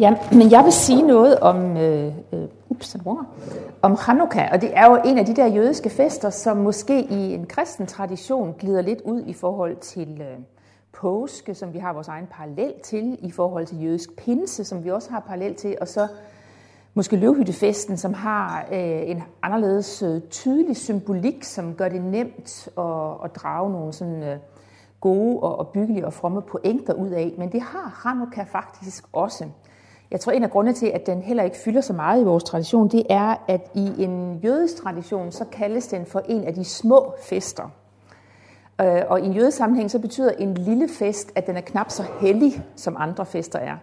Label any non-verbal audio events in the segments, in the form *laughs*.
Ja, men jeg vil sige noget om, øh, øh, ups, om Hanukkah, og det er jo en af de der jødiske fester, som måske i en kristen tradition glider lidt ud i forhold til øh, påske, som vi har vores egen parallel til, i forhold til jødisk pinse, som vi også har parallel til, og så måske løvhyttefesten, som har øh, en anderledes øh, tydelig symbolik, som gør det nemt at, at drage nogle sådan øh, gode og, og byggelige og fromme pointer ud af. Men det har Hanukkah faktisk også. Jeg tror, en af grundene til, at den heller ikke fylder så meget i vores tradition, det er, at i en jødisk tradition, så kaldes den for en af de små fester. Øh, og i en jødisk sammenhæng, så betyder en lille fest, at den er knap så hellig, som andre fester er.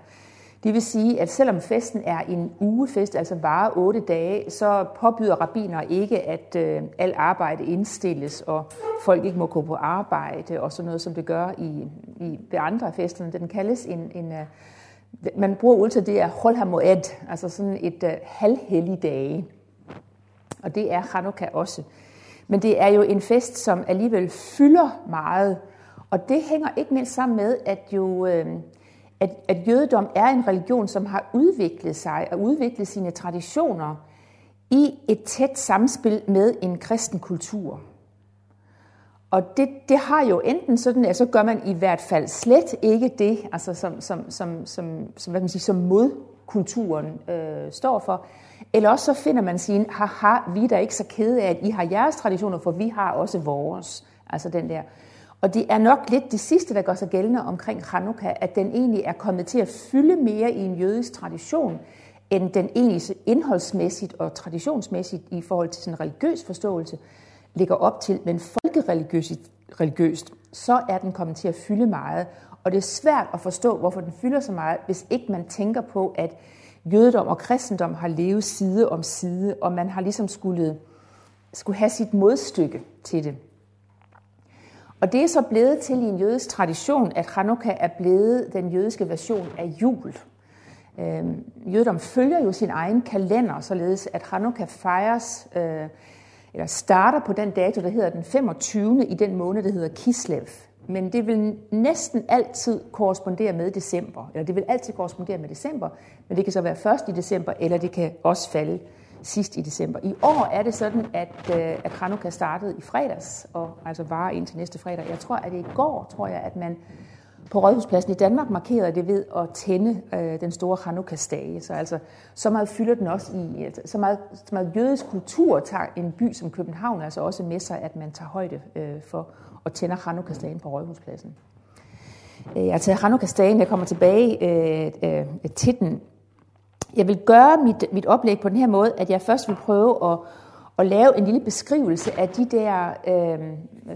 Det vil sige, at selvom festen er en ugefest, altså varer otte dage, så påbyder rabbiner ikke, at øh, al arbejde indstilles, og folk ikke må gå på arbejde, og sådan noget, som det gør i, i ved andre af festerne. Den kaldes en, en øh, man bruger ultra, det er Hol HaMoed, altså sådan et uh, halvhellig dage. Og det er Hanukkah også. Men det er jo en fest, som alligevel fylder meget, og det hænger ikke mindst sammen med, at jo øh, at, at jødedom er en religion, som har udviklet sig og udviklet sine traditioner i et tæt samspil med en kristen kultur. Og det, det har jo enten sådan, at så gør man i hvert fald slet ikke det, altså som, som, som, som, som, hvad kan man sige, som modkulturen øh, står for. Eller også så finder man sin, haha, vi er da ikke så kede af, at I har jeres traditioner, for vi har også vores. Altså den der. Og det er nok lidt det sidste, der gør sig gældende omkring Hanukkah, at den egentlig er kommet til at fylde mere i en jødisk tradition, end den egentlig indholdsmæssigt og traditionsmæssigt i forhold til sin religiøs forståelse lægger op til, men folkereligiøst, så er den kommet til at fylde meget. Og det er svært at forstå, hvorfor den fylder så meget, hvis ikke man tænker på, at jødedom og kristendom har levet side om side, og man har ligesom skulle, skulle have sit modstykke til det. Og det er så blevet til i en jødisk tradition, at Hanukkah er blevet den jødiske version af jul. Øhm, jødedom følger jo sin egen kalender, således at Hanukkah fejres, øh, eller starter på den dato, der hedder den 25. i den måned, der hedder Kislev. Men det vil næsten altid korrespondere med december, eller det vil altid korrespondere med december, men det kan så være først i december, eller det kan også falde sidst i december. I år er det sådan, at, øh, at Hanukkah startede i fredags, og altså varer ind til næste fredag. Jeg tror, at det i går, tror jeg, at man på Rådhuspladsen i Danmark markerede det ved at tænde øh, den store Hanukkah-stage. Så altså, så meget fylder den også i, altså, så, meget, så meget jødisk kultur tager en by som København altså også med sig, at man tager højde øh, for at tænde Hanukkah-stagen på Rådhuspladsen. Øh, altså Hanukkah-stagen, jeg kommer tilbage øh, øh, til den jeg vil gøre mit, mit oplæg på den her måde, at jeg først vil prøve at, at lave en lille beskrivelse af de der øh,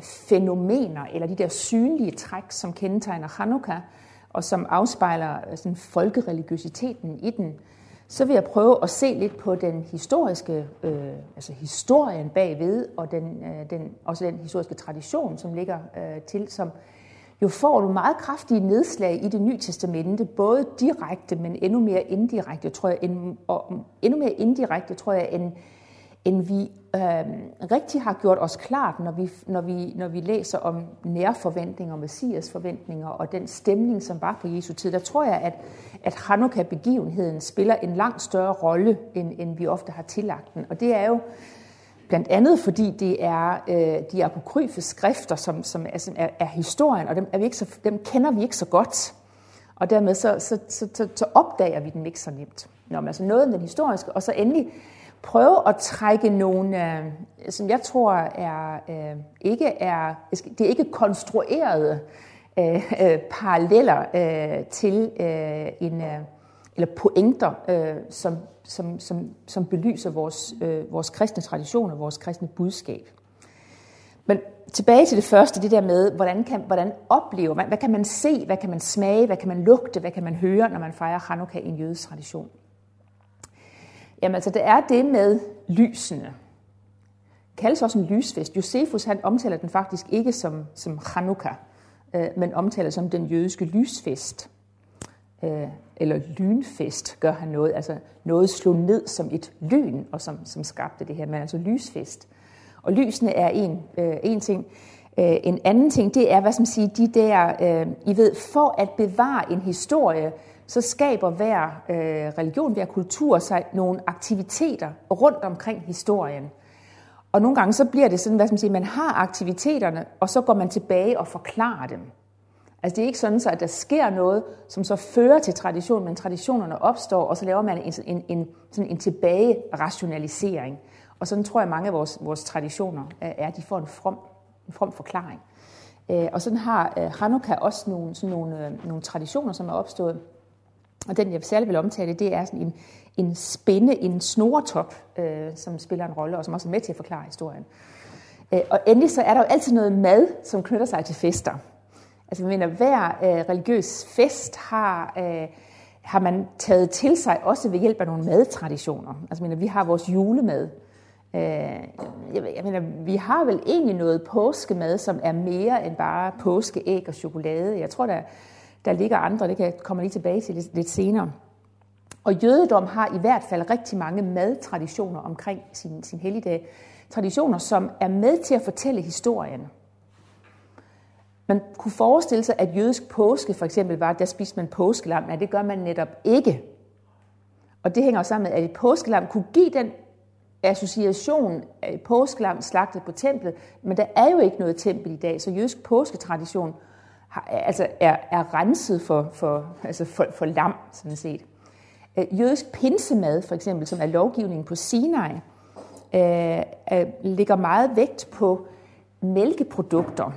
fænomener, eller de der synlige træk, som kendetegner Hanukkah, og som afspejler øh, sådan, folkereligiositeten i den. Så vil jeg prøve at se lidt på den historiske, øh, altså historien bagved, og den, øh, den, også den historiske tradition, som ligger øh, til, som jo får du meget kraftige nedslag i det nye testamente, både direkte, men endnu mere indirekte, tror jeg, end, og endnu mere indirekte, tror jeg, end, end vi øh, rigtig har gjort os klart, når vi, når, vi, når vi læser om nærforventninger, messias forventninger og den stemning, som var på Jesu tid. Der tror jeg, at, at Hanukkah-begivenheden spiller en langt større rolle, end, end vi ofte har tillagt den. Og det er jo Blandt andet fordi det er øh, de apokryfe skrifter, som, som er, er, er historien, og dem, er vi ikke så, dem kender vi ikke så godt. Og dermed så, så, så, så, så opdager vi dem ikke så nemt. Nå, men altså noget om den historiske, og så endelig prøve at trække nogle, øh, som jeg tror er øh, ikke er, det er ikke konstruerede øh, øh, paralleller øh, til øh, en, øh, eller pointer, øh, som, som, som, som belyser vores, øh, vores kristne traditioner, vores kristne budskab. Men tilbage til det første, det der med, hvordan, kan, hvordan oplever man, hvad kan man se, hvad kan man smage, hvad kan man lugte, hvad kan man høre, når man fejrer Hanukkah i en jødisk tradition. Jamen altså, det er det med lysene. Kaldes også en lysfest. Josefus han omtaler den faktisk ikke som, som Hanukkah, øh, men omtaler som den jødiske lysfest øh, eller lynfest gør han noget, altså noget slog ned som et lyn, og som, som skabte det her, men altså lysfest. Og lysene er en, øh, en ting. Øh, en anden ting, det er, hvad som siger, de der, øh, I ved, for at bevare en historie, så skaber hver øh, religion, hver kultur sig nogle aktiviteter rundt omkring historien. Og nogle gange så bliver det sådan, hvad man siger, man har aktiviteterne, og så går man tilbage og forklarer dem. Altså det er ikke sådan, så at der sker noget, som så fører til tradition, men traditionerne opstår, og så laver man en, en, en, sådan en tilbage-rationalisering. Og sådan tror jeg, mange af vores, vores traditioner er, at de får en from, en from forklaring. Øh, og sådan har øh, Hanukkah også nogle, sådan nogle, øh, nogle traditioner, som er opstået. Og den, jeg særligt vil omtale, det er sådan en, en spænde, en snoretop, øh, som spiller en rolle, og som også er med til at forklare historien. Øh, og endelig så er der jo altid noget mad, som knytter sig til fester. Altså, mener, hver øh, religiøs fest har, øh, har man taget til sig, også ved hjælp af nogle madtraditioner. Altså, mener, vi har vores julemad. Øh, jeg, jeg mener, vi har vel egentlig noget påskemad, som er mere end bare påskeæg og chokolade. Jeg tror, der, der ligger andre, det kan jeg komme lige tilbage til lidt, lidt senere. Og jødedom har i hvert fald rigtig mange madtraditioner omkring sin, sin helligdag. Traditioner, som er med til at fortælle historien. Man kunne forestille sig, at jødisk påske for eksempel var, at der spiste man påskelam. Nej, det gør man netop ikke. Og det hænger sammen med, at et påskelam kunne give den association af et påskelam slagtet på templet, men der er jo ikke noget tempel i dag, så jødisk påsketradition har, altså er, er renset for, for, altså for, for lam, sådan set. Øh, jødisk pinsemad, for eksempel, som er lovgivningen på Sinai, øh, øh, ligger meget vægt på mælkeprodukter.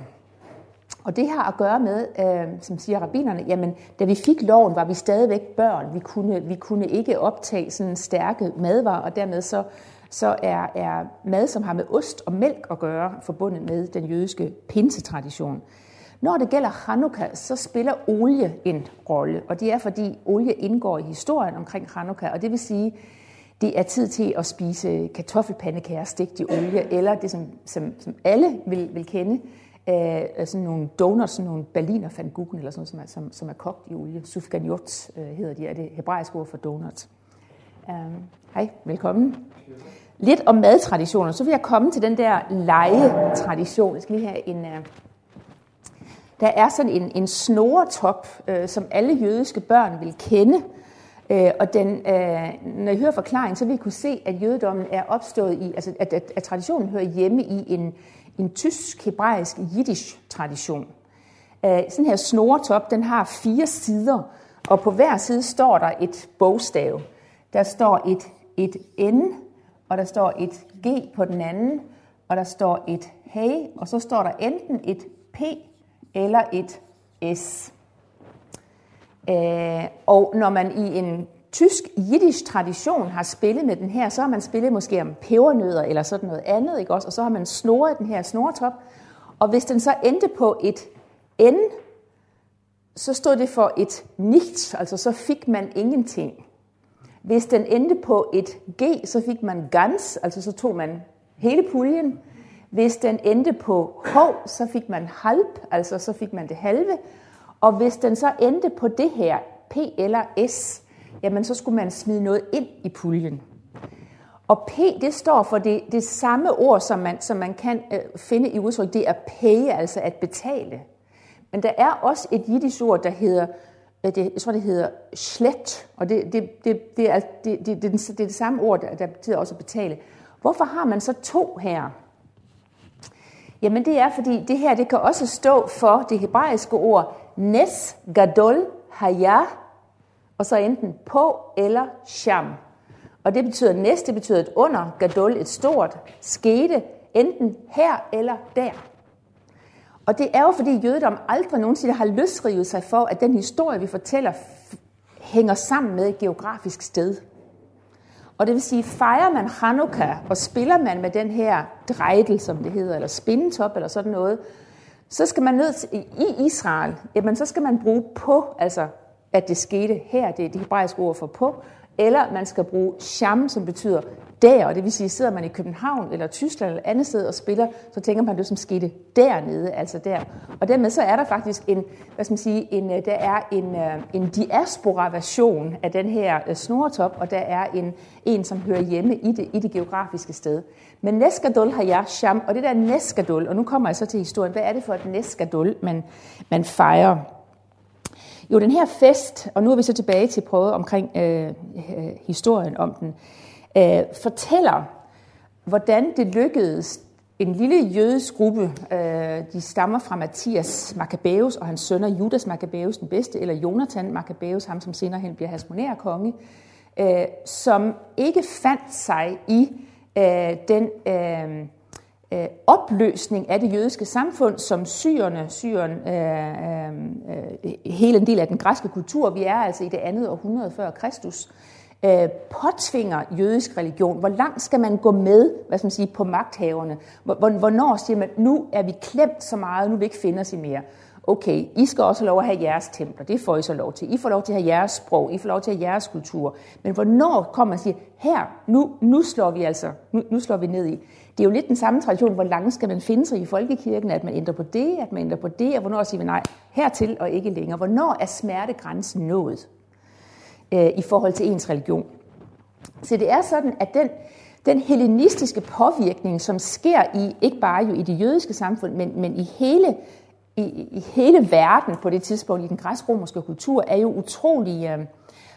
Og det har at gøre med, øh, som siger rabinerne, jamen da vi fik loven, var vi stadigvæk børn. Vi kunne, vi kunne ikke optage sådan stærke madvarer, og dermed så, så er, er mad, som har med ost og mælk at gøre, forbundet med den jødiske pinsetradition. Når det gælder Hanukkah, så spiller olie en rolle, og det er fordi olie indgår i historien omkring Hanukkah, og det vil sige, det er tid til at spise kartoffelpandekager stegt i olie, eller det, som, som, som alle vil, vil kende, af sådan nogle donuts, sådan nogle berliner fandgucken, eller sådan noget, som er, som, som er kogt i olie. Sufganiyot øh, hedder de, er det hebraiske ord for donuts. Um, hej, velkommen. Lidt om madtraditioner. Så vil jeg komme til den der legetradition. Jeg skal lige have en... Uh, der er sådan en, en snoretop, øh, som alle jødiske børn vil kende. Øh, og den, øh, når jeg hører forklaringen, så vil I kunne se, at jødedommen er opstået i, altså at, at, at traditionen hører hjemme i en, en tysk, hebraisk, jiddisch tradition. Øh, sådan her snoretop, den har fire sider, og på hver side står der et bogstav. Der står et, et N, og der står et G på den anden, og der står et hey, og så står der enten et P eller et S. Øh, og når man i en tysk jiddisch tradition har spillet med den her, så har man spillet måske om pebernødder eller sådan noget andet, ikke også? Og så har man snoret den her snoretop. Og hvis den så endte på et N, så stod det for et nichts, altså så fik man ingenting. Hvis den endte på et G, så fik man ganz, altså så tog man hele puljen. Hvis den endte på H, så fik man halp, altså så fik man det halve. Og hvis den så endte på det her, P eller S, jamen så skulle man smide noget ind i puljen. Og P, det står for det, det samme ord, som man, som man kan øh, finde i udtryk, det er pay, altså at betale. Men der er også et jiddisch ord, der hedder, øh, det, jeg tror det hedder slet, og det, det, det, det, er, det, det, det, det er det samme ord, der, der betyder også at betale. Hvorfor har man så to her? Jamen det er, fordi det her det kan også stå for det hebraiske ord nes gadol haya, og så enten på eller sham. Og det betyder næste, det betyder et under, gadol, et stort, skete, enten her eller der. Og det er jo fordi jødedom aldrig nogensinde har løsrivet sig for, at den historie, vi fortæller, hænger sammen med et geografisk sted. Og det vil sige, fejrer man Hanukkah, og spiller man med den her drejdel, som det hedder, eller spindetop, eller sådan noget, så skal man ned til, i Israel, jamen så skal man bruge på, altså at det skete her, det er det hebraiske ord for på, eller man skal bruge sham, som betyder der, og det vil sige, sidder man i København eller Tyskland eller andet sted og spiller, så tænker man det, som skete dernede, altså der. Og dermed så er der faktisk en, hvad skal man sige, en, øh, der er en, øh, en diaspora-version af den her øh, snortop, snoretop, og der er en, en, som hører hjemme i det, i det geografiske sted. Men Neskadol har jeg sham, og det der Neskadol, og nu kommer jeg så til historien, hvad er det for et Neskadol, man, man fejrer? Jo, den her fest, og nu er vi så tilbage til prøve omkring øh, øh, historien om den, øh, fortæller, hvordan det lykkedes en lille jødisk gruppe, øh, de stammer fra Matthias Maccabæus og hans sønner Judas Maccabæus den bedste, eller Jonathan Maccabæus, ham som senere hen bliver hasmonær konge, øh, som ikke fandt sig i øh, den øh, øh, opløsning af det jødiske samfund, som syrerne, syren, øh, øh, øh, hele en del af den græske kultur, vi er altså i det andet århundrede før Kristus, øh, påtvinger jødisk religion. Hvor langt skal man gå med hvad skal man sige, på magthaverne? Hvornår siger man, nu er vi klemt så meget, nu vil vi ikke finde os i mere? Okay, I skal også have lov at have jeres templer, det får I så lov til. I får lov til at have jeres sprog, I får lov til at have jeres kultur. Men hvornår kommer man og siger, her, nu, nu slår vi altså, nu, nu slår vi ned i. Det er jo lidt den samme tradition, hvor langt skal man finde sig i folkekirken, at man ændrer på det, at man ændrer på det, og hvornår siger vi nej, hertil og ikke længere. Hvornår er smertegrænsen nået? øh, i forhold til ens religion. Så det er sådan, at den, den hellenistiske påvirkning, som sker i ikke bare jo i det jødiske samfund, men, men i hele i, i hele verden på det tidspunkt i den græsk-romerske kultur, er jo utrolig øh,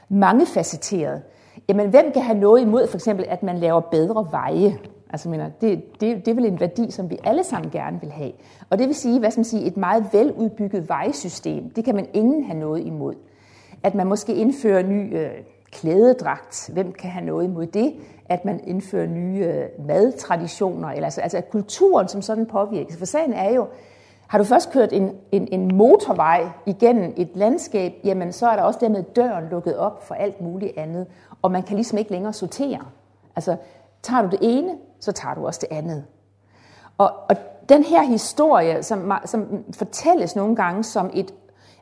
mangefacetteret. Jamen, hvem kan have noget imod for eksempel, at man laver bedre veje? Altså, mener, det, det, det er vel en værdi, som vi alle sammen gerne vil have. Og det vil sige, hvad skal man sige, et meget veludbygget vejsystem, det kan man ingen have noget imod at man måske indfører ny øh, klædedragt. Hvem kan have noget imod det? At man indfører nye øh, madtraditioner, eller altså, altså at kulturen som sådan påvirkes. For sagen er jo, har du først kørt en, en, en motorvej igennem et landskab, jamen så er der også dermed døren lukket op for alt muligt andet, og man kan ligesom ikke længere sortere. Altså, tager du det ene, så tager du også det andet. Og, og den her historie, som, som fortælles nogle gange som et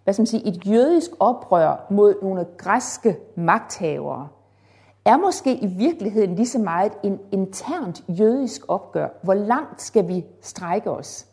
hvad skal man sige, et jødisk oprør mod nogle græske magthavere, er måske i virkeligheden lige så meget en internt jødisk opgør. Hvor langt skal vi strække os?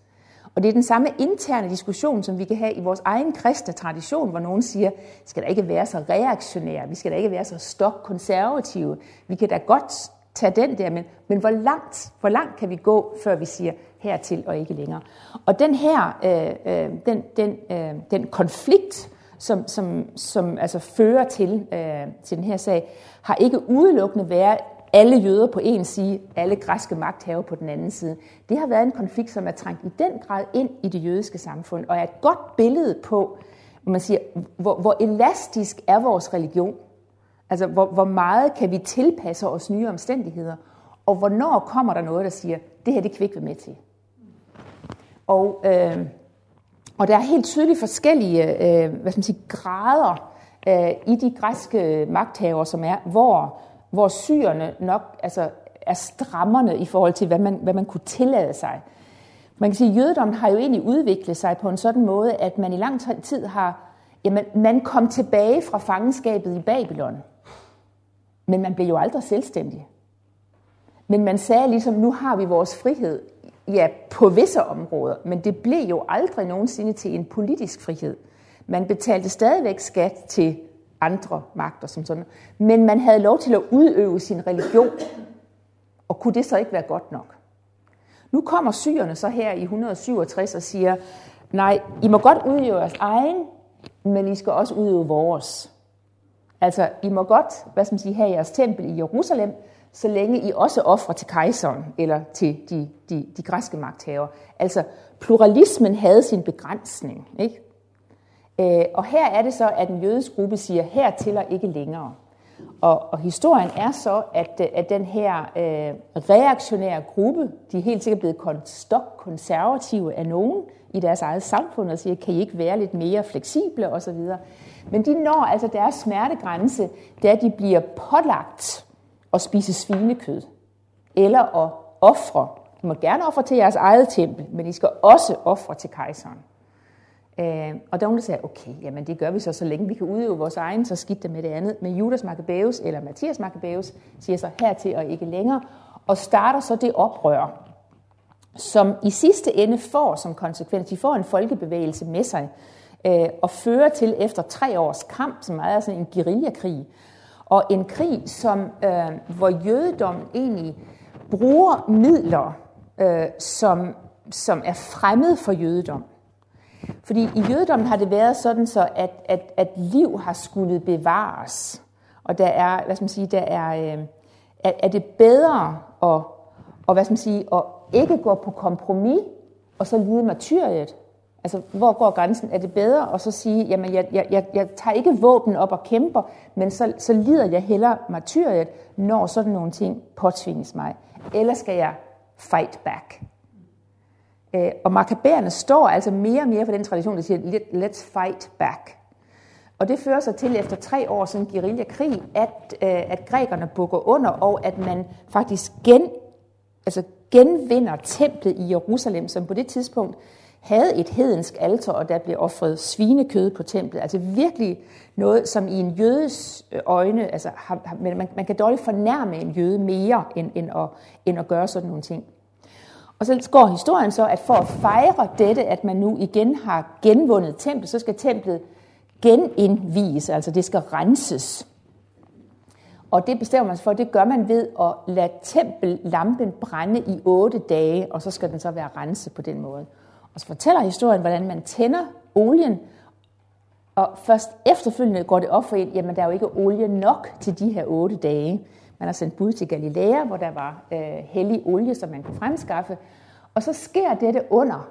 Og det er den samme interne diskussion, som vi kan have i vores egen kristne tradition, hvor nogen siger, skal der ikke være så reaktionære, vi skal da ikke være så stokkonservative. Vi kan da godt tage den der, men, men hvor, langt, hvor langt kan vi gå, før vi siger hertil og ikke længere? Og den her, øh, øh, den, den, øh, den konflikt, som, som, som altså fører til, øh, til den her sag, har ikke udelukkende været alle jøder på en side, alle græske magthaver på den anden side. Det har været en konflikt, som er trængt i den grad ind i det jødiske samfund, og er et godt billede på, man siger, hvor, hvor elastisk er vores religion. Altså, hvor, hvor meget kan vi tilpasse os nye omstændigheder? Og hvornår kommer der noget, der siger, det her det kan vi ikke være med til? Og, øh, og der er helt tydeligt forskellige øh, hvad skal man sige, grader øh, i de græske magthaver, som er, hvor, hvor syrerne nok altså, er strammerne i forhold til, hvad man, hvad man kunne tillade sig. Man kan sige, at jødedommen har jo egentlig udviklet sig på en sådan måde, at man i lang tid har, jamen, man kom tilbage fra fangenskabet i Babylon. Men man blev jo aldrig selvstændig. Men man sagde ligesom, nu har vi vores frihed, ja, på visse områder, men det blev jo aldrig nogensinde til en politisk frihed. Man betalte stadigvæk skat til andre magter som sådan, men man havde lov til at udøve sin religion, og kunne det så ikke være godt nok? Nu kommer syrerne så her i 167 og siger, nej, I må godt udøve jeres egen, men I skal også udøve vores. Altså, I må godt, hvad skal man sige, have jeres tempel i Jerusalem, så længe I også offrer til kejseren eller til de, de, de græske magthavere. Altså, pluralismen havde sin begrænsning. Ikke? Øh, og her er det så, at en jødisk gruppe siger, her til og ikke længere. Og, og historien er så, at, at den her øh, reaktionære gruppe, de er helt sikkert blevet stok konservative af nogen i deres eget samfund, og siger, kan I ikke være lidt mere fleksible osv., men de når altså deres smertegrænse, da de bliver pålagt at spise svinekød, eller at ofre. I må gerne ofre til jeres eget tempel, men I skal også ofre til kejseren. Øh, og der sagde, nogen, der siger, okay, jamen det gør vi så, så længe vi kan udøve vores egen, så skidt det med det andet. Men Judas Maccabæus eller Matthias Maccabæus siger så hertil og ikke længere, og starter så det oprør, som i sidste ende får som konsekvens, de får en folkebevægelse med sig, øh, og fører til efter tre års kamp, som er sådan en guerillakrig, og en krig, som, øh, hvor jødedommen egentlig bruger midler, øh, som, som er fremmed for jødedom. Fordi i jødedommen har det været sådan så, at, at, at liv har skulle bevares. Og der er, hvad skal man sige, der er, øh, er det bedre at, og hvad skal man sige, at ikke gå på kompromis, og så lide martyriet. Altså, hvor går grænsen? Er det bedre at så sige, jamen, jeg, jeg, jeg, jeg tager ikke våben op og kæmper, men så, så lider jeg heller martyriet, når sådan nogle ting påtvinges mig. Eller skal jeg fight back? Øh, og makabærerne står altså mere og mere for den tradition, der siger, let's fight back. Og det fører sig til efter tre år sådan guerillakrig, at, øh, at grækerne bukker under, og at man faktisk gen, altså genvinder templet i Jerusalem, som på det tidspunkt havde et hedensk alter, og der blev offret svinekød på templet. Altså virkelig noget, som i en jødes øh, øjne, altså har, har, man, man kan dårligt fornærme en jøde mere, end, end, at, end at gøre sådan nogle ting. Og så går historien så, at for at fejre dette, at man nu igen har genvundet templet, så skal templet genindvies, altså det skal renses. Og det bestemmer man sig for, det gør man ved at lade tempellampen brænde i otte dage, og så skal den så være renset på den måde. Og så fortæller historien, hvordan man tænder olien, og først efterfølgende går det op for en, jamen der er jo ikke olie nok til de her otte dage. Man har sendt bud til Galilea, hvor der var øh, hellig olie, som man kunne fremskaffe. Og så sker dette under,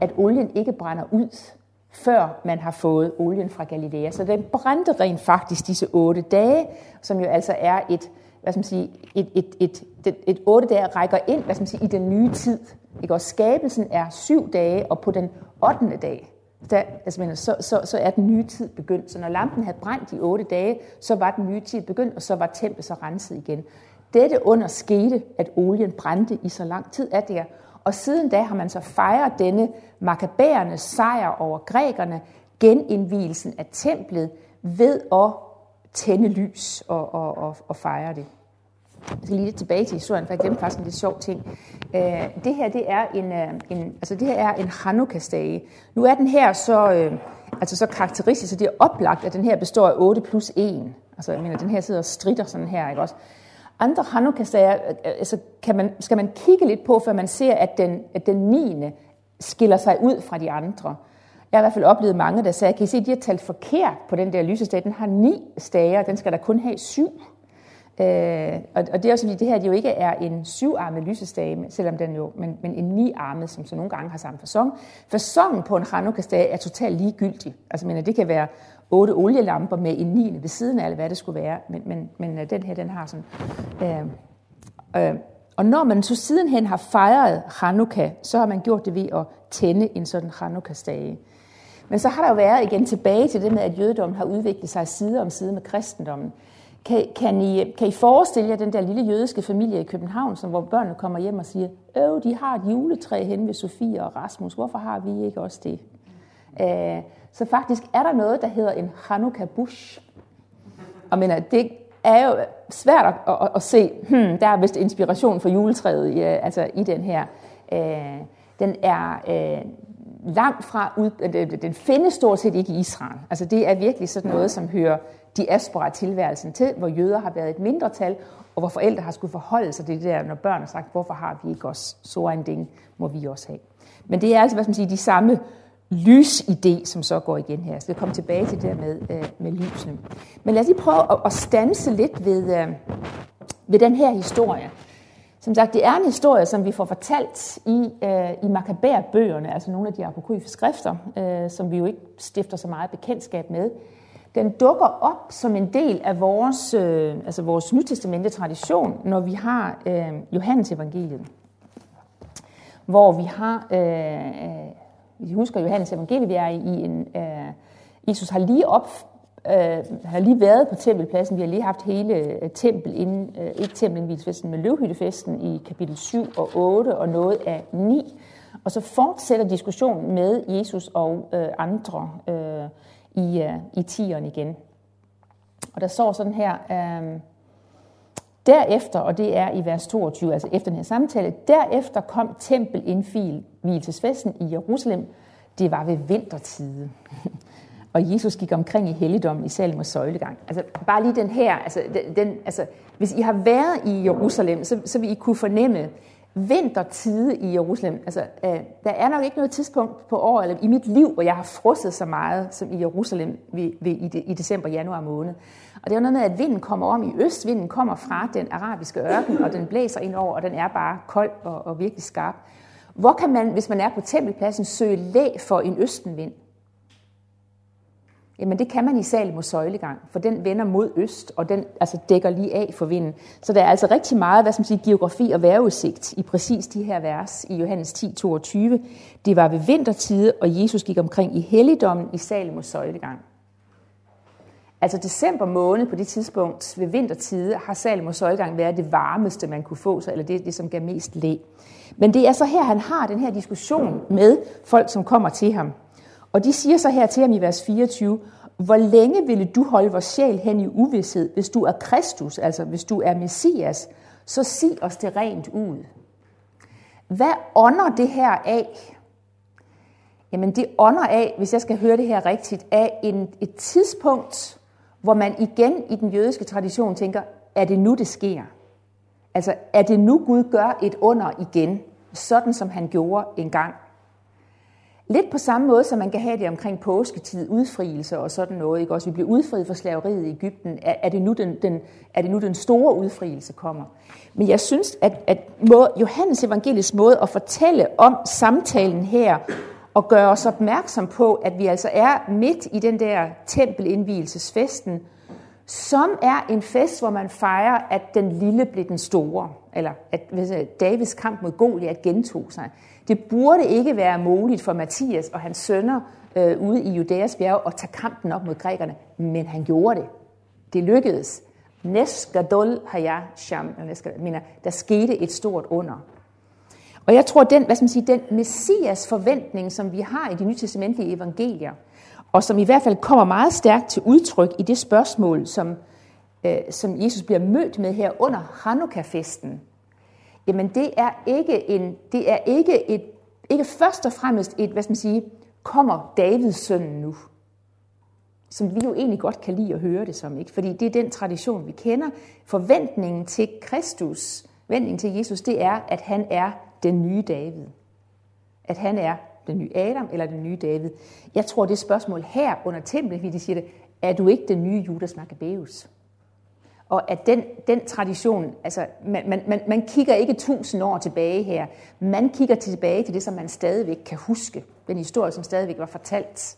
at olien ikke brænder ud, før man har fået olien fra Galilea. Så den brændte rent faktisk disse otte dage, som jo altså er et, hvad skal man sige, et, et, et, et, et otte dage rækker ind hvad skal man sige, i den nye tid. Ikke? Og skabelsen er syv dage, og på den ottende dag, der, altså, så, så, så er den nye tid begyndt. Så når lampen havde brændt i otte dage, så var den nye tid begyndt, og så var templet så renset igen. Dette under skete, at olien brændte i så lang tid, at det. Og siden da har man så fejret denne makabærernes sejr over grækerne, genindvielsen af templet, ved at tænde lys og, og, og, og fejre det. Jeg skal lige lidt tilbage til historien, for jeg glemte faktisk en lidt sjov ting. Øh, det her, det er en, øh, en, altså det her er en Hanukkah-stage. Nu er den her så, øh, altså så karakteristisk, så det er oplagt, at den her består af 8 plus 1. Altså, jeg mener, den her sidder og strider sådan her, ikke også? Andre Hanukkah-sager øh, altså, kan man, skal man kigge lidt på, før man ser, at den, at den 9. skiller sig ud fra de andre. Jeg har i hvert fald oplevet mange, der sagde, kan I se, de har talt forkert på den der lysestage. Den har ni stager, den skal der kun have syv. Øh, og, og det er også fordi, det her det jo ikke er en syvarmet lysestage, selvom den jo, men, men en niarmet, som så nogle gange har samme fasong. Fasongen på en Hanukkah-stage er totalt ligegyldig. Altså, men øh, det kan være otte olielamper med en niende ved siden af, eller hvad det skulle være, men, men, men øh, den her, den har sådan... Øh, øh, og når man så sidenhen har fejret Hanukkah, så har man gjort det ved at tænde en sådan Hanukkah-stage. Men så har der jo været igen tilbage til det med, at jødedommen har udviklet sig side om side med kristendommen. Kan, kan, I, øh, kan I forestille jer den der lille jødiske familie i København, som, hvor børnene kommer hjem og siger, øh, de har et juletræ hen ved Sofie og Rasmus, hvorfor har vi ikke også det? Øh, så faktisk er der noget, der hedder en Hanukkah Bush. Og mener, det er jo svært at, at, at se, hmm, der er vist inspiration for juletræet i, øh, altså i den her. Øh, den er øh, langt fra ud, den findes stort set ikke i Israel. Altså det er virkelig sådan noget, som hører diaspora-tilværelsen til, hvor jøder har været et mindretal, og hvor forældre har skulle forholde sig til det der, når børn har sagt, hvorfor har vi ikke også så en ding, må vi også have. Men det er altså, hvad man sige, de samme lysidé, som så går igen her. Jeg skal komme tilbage til det med, øh, med lysene. Men lad os lige prøve at, at stanse lidt ved, øh, ved den her historie. Som sagt, det er en historie, som vi får fortalt i, øh, i Makabær-bøgerne, altså nogle af de apokryfe skrifter, øh, som vi jo ikke stifter så meget bekendtskab med. Den dukker op som en del af vores, øh, altså vores nytestamente tradition, når vi har øh, Johannes evangeliet, hvor vi har øh, øh, vi husker Johannes evangeliet, vi er i en, øh, Jesus har lige op, øh, har lige været på tempelpladsen, vi har lige haft hele øh, tempel inden, øh, ikke tempelindvielsesfesten, men løvhyttefesten i kapitel 7 og 8 og noget af 9. Og så fortsætter diskussionen med Jesus og øh, andre øh, i, øh, i tieren igen. Og der står sådan her, øh, Derefter, og det er i vers 22, altså efter den her samtale, derefter kom tempelindvielsesfesten i Jerusalem. Det var ved vintertide. *laughs* og Jesus gik omkring i helligdommen i Salem og søjlegang. Altså bare lige den her, altså, den, altså, hvis I har været i Jerusalem, så, så vil I kunne fornemme, vintertide i Jerusalem. Altså, øh, der er nok ikke noget tidspunkt på året eller i mit liv, hvor jeg har frosset så meget som i Jerusalem ved, ved, i, de, i december, januar måned. Og det er noget med, at vinden kommer om i øst. Vinden kommer fra den arabiske ørken, og den blæser ind over, og den er bare kold og, og virkelig skarp. Hvor kan man, hvis man er på tempelpladsen, søge læ for en østenvind? Jamen det kan man i Salmos søjlegang, for den vender mod øst, og den altså dækker lige af for vinden. Så der er altså rigtig meget hvad som siger, geografi og vejrudsigt i præcis de her vers i Johannes 10, 22. Det var ved vintertide, og Jesus gik omkring i helligdommen i Salmos søjlegang. Altså december måned på det tidspunkt ved vintertide har Salomos søjlegang været det varmeste, man kunne få sig, eller det, det som gav mest læ. Men det er så her, han har den her diskussion med folk, som kommer til ham. Og de siger så her til ham i vers 24, hvor længe ville du holde vores sjæl hen i uvidshed, hvis du er Kristus, altså hvis du er Messias, så sig os det rent ud. Hvad ånder det her af? Jamen det ånder af, hvis jeg skal høre det her rigtigt, af en, et tidspunkt, hvor man igen i den jødiske tradition tænker, er det nu, det sker? Altså, er det nu, Gud gør et under igen, sådan som han gjorde engang? Lidt på samme måde, som man kan have det omkring påsketid, udfrielse og sådan noget. Ikke? Også vi bliver udfriet fra slaveriet i Ægypten. Er, er, det nu den, den, er det nu den store udfrielse kommer? Men jeg synes, at, at måde, Johannes evangelisk måde at fortælle om samtalen her, og gøre os opmærksom på, at vi altså er midt i den der tempelindvielsesfesten, som er en fest, hvor man fejrer, at den lille blev den store, eller at Davids kamp mod Goliat gentog sig. Det burde ikke være muligt for Mathias og hans sønner øh, ude i Judæas bjerg at tage kampen op mod grækerne, men han gjorde det. Det lykkedes. Neskadol haya sham, mener, der skete et stort under. Og jeg tror, den, hvad skal man sige, den messias forventning, som vi har i de nytestamentlige evangelier, og som i hvert fald kommer meget stærkt til udtryk i det spørgsmål, som, øh, som Jesus bliver mødt med her under Hanukkah-festen, jamen det er ikke, en, det er ikke, et, ikke først og fremmest et, hvad skal man sige, kommer Davids søn nu? Som vi jo egentlig godt kan lide at høre det som, ikke? Fordi det er den tradition, vi kender. Forventningen til Kristus, forventningen til Jesus, det er, at han er den nye David. At han er den nye Adam eller den nye David. Jeg tror, det spørgsmål her under templet, vi de siger det, er du ikke den nye Judas Maccabeus? Og at den, den tradition, altså man, man, man, man kigger ikke tusind år tilbage her, man kigger tilbage til det, som man stadigvæk kan huske, den historie, som stadigvæk var fortalt.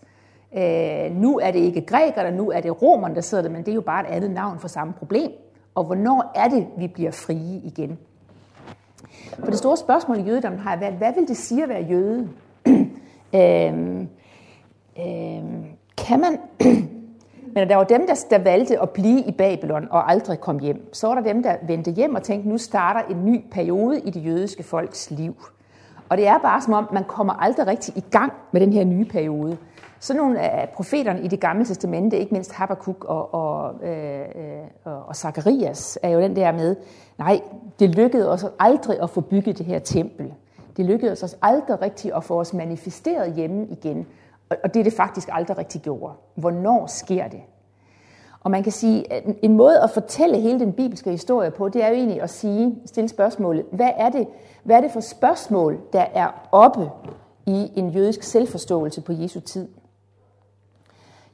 Øh, nu er det ikke grækerne, nu er det romerne, der sidder der, men det er jo bare et andet navn for samme problem. Og hvornår er det, vi bliver frie igen? For det store spørgsmål i jødedommen har været, hvad vil det sige at være jøde? *clears throat* øhm, øhm, kan man... *clears throat* Men der var dem, der, der valgte at blive i Babylon og aldrig kom hjem. Så var der dem, der vendte hjem og tænkte, nu starter en ny periode i det jødiske folks liv. Og det er bare som om, man kommer aldrig rigtig i gang med den her nye periode. Så nogle af profeterne i det gamle testamente, ikke mindst Habakkuk og, og, øh, øh, og Zacharias, er jo den der med, nej, det lykkedes os aldrig at få bygget det her tempel. Det lykkedes os aldrig rigtigt at få os manifesteret hjemme igen. Og det er det faktisk aldrig rigtig gjort. Hvornår sker det? Og man kan sige, at en måde at fortælle hele den bibelske historie på, det er jo egentlig at sige, stille spørgsmålet, hvad er det, hvad er det for spørgsmål, der er oppe i en jødisk selvforståelse på Jesu tid?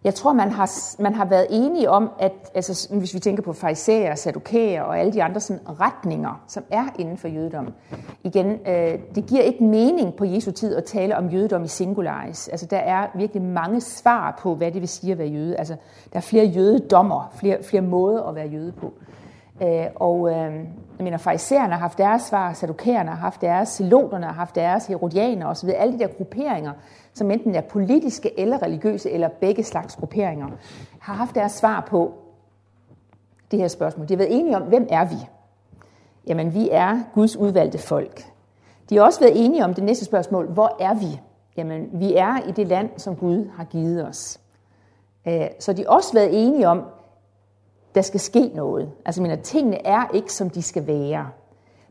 Jeg tror, man har, man har været enige om, at altså, hvis vi tænker på farisæer, sadukæer og alle de andre sådan, retninger, som er inden for jødedom. Igen, øh, det giver ikke mening på Jesu tid at tale om jødedom i singularis. Altså, der er virkelig mange svar på, hvad det vil sige at være jøde. Altså, der er flere jødedommer, flere, flere måder at være jøde på. Øh, og øh, jeg mener, farisæerne har haft deres svar, sadukæerne har haft deres, siloterne har haft deres, herodianer osv., alle de der grupperinger, som enten er politiske eller religiøse, eller begge slags grupperinger, har haft deres svar på det her spørgsmål. De har været enige om, hvem er vi? Jamen, vi er Guds udvalgte folk. De har også været enige om det næste spørgsmål, hvor er vi? Jamen, vi er i det land, som Gud har givet os. Øh, så de har også været enige om, der skal ske noget. Altså, mener, tingene er ikke, som de skal være.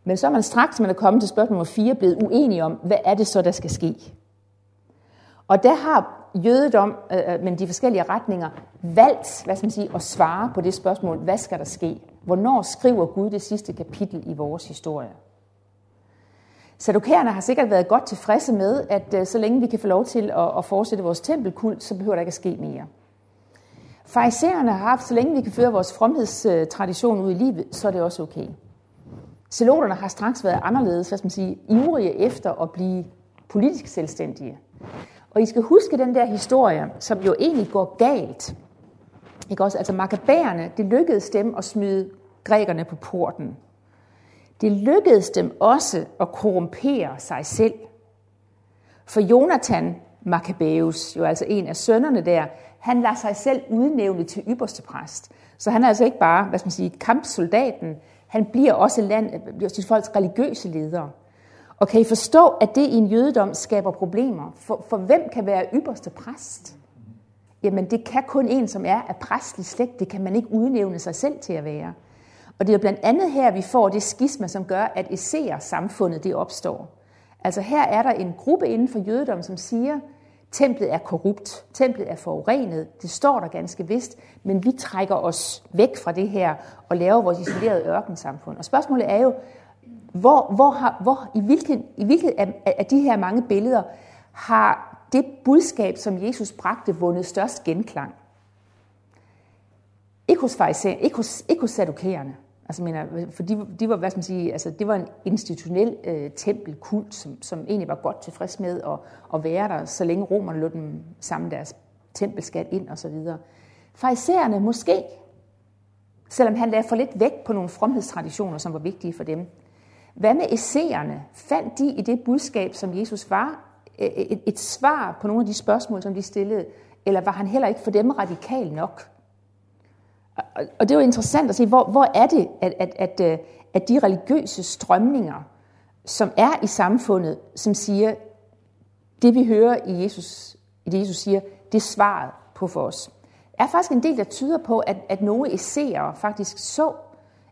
Men så er man straks, man er kommet til spørgsmål nummer 4, blevet uenige om, hvad er det så, der skal ske? Og der har jødedom, øh, øh, men de forskellige retninger, valgt hvad skal man sige, at svare på det spørgsmål, hvad skal der ske? Hvornår skriver Gud det sidste kapitel i vores historie? Sadokærerne har sikkert været godt tilfredse med, at øh, så længe vi kan få lov til at, at fortsætte vores tempelkult, så behøver der ikke at ske mere. Farisæerne har haft, så længe vi kan føre vores fromhedstradition ud i livet, så er det også okay. Zeloterne har straks været anderledes, hvad skal man sige, ivrige efter at blive politisk selvstændige. Og I skal huske den der historie, som jo egentlig går galt. Ikke også? Altså makabærerne, det lykkedes dem at smide grækerne på porten. Det lykkedes dem også at korrumpere sig selv. For Jonathan Maccabeus, jo altså en af sønnerne der, han lader sig selv udnævne til ypperste præst. Så han er altså ikke bare, hvad skal man sige, kampsoldaten, han bliver også land, bliver sit folks religiøse leder. Og kan I forstå, at det i en jødedom skaber problemer? For, for hvem kan være ypperste præst? Jamen det kan kun en, som er af præstlig slægt. Det kan man ikke udnævne sig selv til at være. Og det er blandt andet her, vi får det skisma, som gør, at esserer samfundet det opstår. Altså her er der en gruppe inden for jødedom, som siger, templet er korrupt, templet er forurenet, det står der ganske vist, men vi trækker os væk fra det her og laver vores isolerede ørkensamfund. Og spørgsmålet er jo, hvor, hvor, har, hvor i, hvilket, i hvilket af, af de her mange billeder har det budskab, som Jesus bragte, vundet størst genklang? Ikke hos, farisæ, ikke hos, ikke hos sadukæerne. Altså, mener, øh, for de, de var, hvad skal man sige, altså, det var en institutionel øh, tempelkult, som, som egentlig var godt tilfreds med at, at være der, så længe romerne lod dem samle deres tempelskat ind og så videre. Farisæerne måske, selvom han lagde for lidt vægt på nogle fromhedstraditioner, som var vigtige for dem. Hvad med esseerne? Fandt de i det budskab, som Jesus var, øh, øh, et, et svar på nogle af de spørgsmål, som de stillede, eller var han heller ikke for dem radikal nok? Og det er jo interessant at se, hvor, hvor er det, at, at, at, øh, at de religiøse strømninger, som er i samfundet, som siger, det vi hører i Jesus, i det Jesus siger, det er svaret på for os. Der er faktisk en del, der tyder på, at, at nogle essere faktisk så,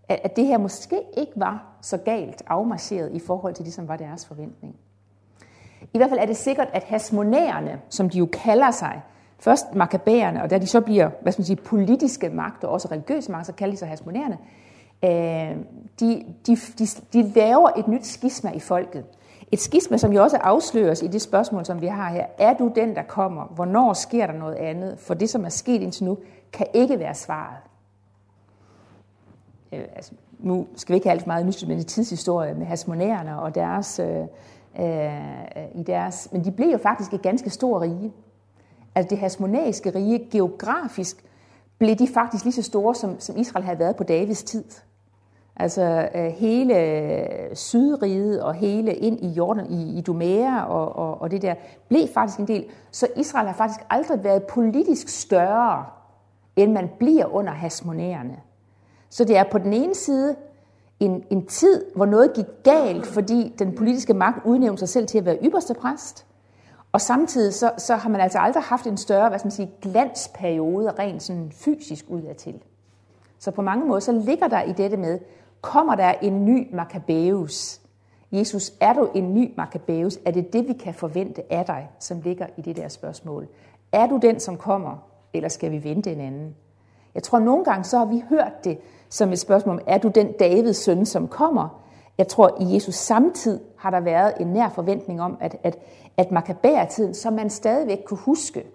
at, at det her måske ikke var så galt afmarcheret i forhold til det, som var deres forventning. I hvert fald er det sikkert, at hasmonærerne, som de jo kalder sig, Først makabæerne, og da de så bliver hvad skal man sige, politiske magt og også religiøse magt, så kalder de sig hasmonæerne, Øh, de, de, de, de laver et nyt skisma i folket. Et skisma, som jo også afsløres i det spørgsmål, som vi har her. Er du den, der kommer? Hvornår sker der noget andet? For det, som er sket indtil nu, kan ikke være svaret. Øh, altså, nu skal vi ikke have alt for meget nyt, men i tidshistorie med hasmonærerne og deres, øh, øh, i deres... Men de blev jo faktisk et ganske stort rige altså det hasmonæiske rige, geografisk blev de faktisk lige så store, som, som Israel havde været på Davids tid. Altså øh, hele øh, Sydriget og hele ind i Jordan, i, i Dumea og, og, og det der, blev faktisk en del. Så Israel har faktisk aldrig været politisk større, end man bliver under hasmonæerne. Så det er på den ene side en, en tid, hvor noget gik galt, fordi den politiske magt udnævnte sig selv til at være ypperste præst. Og samtidig så, så har man altså aldrig haft en større hvad skal man sige, glansperiode rent sådan fysisk udadtil. Så på mange måder så ligger der i dette med, kommer der en ny Maccabeus? Jesus, er du en ny Maccabeus? Er det det, vi kan forvente af dig, som ligger i det der spørgsmål? Er du den, som kommer, eller skal vi vente en anden? Jeg tror, nogle gange så har vi hørt det som et spørgsmål om, er du den Davids søn, som kommer? Jeg tror, i Jesus samtid har der været en nær forventning om, at, at, at makabæretiden, som man stadigvæk kunne huske,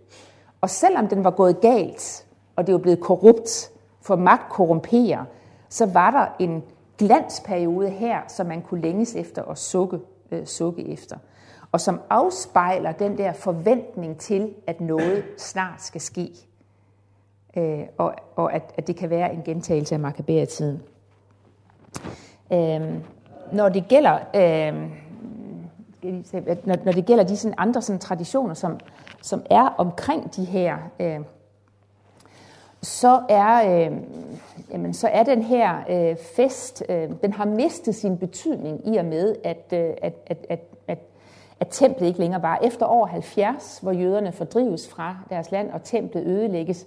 og selvom den var gået galt, og det var blevet korrupt, for magt korrumperer, så var der en glansperiode her, som man kunne længes efter og sukke, øh, sukke efter. Og som afspejler den der forventning til, at noget snart skal ske. Øh, og og at, at det kan være en gentagelse af makabæretiden. Øh, når det gælder... Øh, når, når det gælder de sådan andre sådan traditioner, som, som er omkring de her, øh, så, er, øh, jamen, så er den her øh, fest, øh, den har mistet sin betydning i og med, at, øh, at, at, at, at, at templet ikke længere var. Efter år 70, hvor jøderne fordrives fra deres land, og templet ødelægges,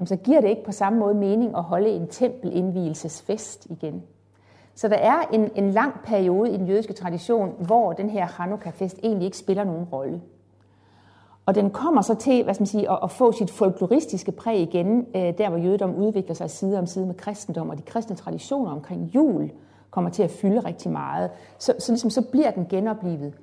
jamen, så giver det ikke på samme måde mening at holde en tempelindvielsesfest igen. Så der er en, en lang periode i den jødiske tradition, hvor den her Hanukkah-fest egentlig ikke spiller nogen rolle. Og den kommer så til hvad skal man sige, at, at få sit folkloristiske præg igen, øh, der hvor jødedom udvikler sig side om side med kristendom, og de kristne traditioner omkring jul kommer til at fylde rigtig meget. Så, så, ligesom, så bliver den genoplevet.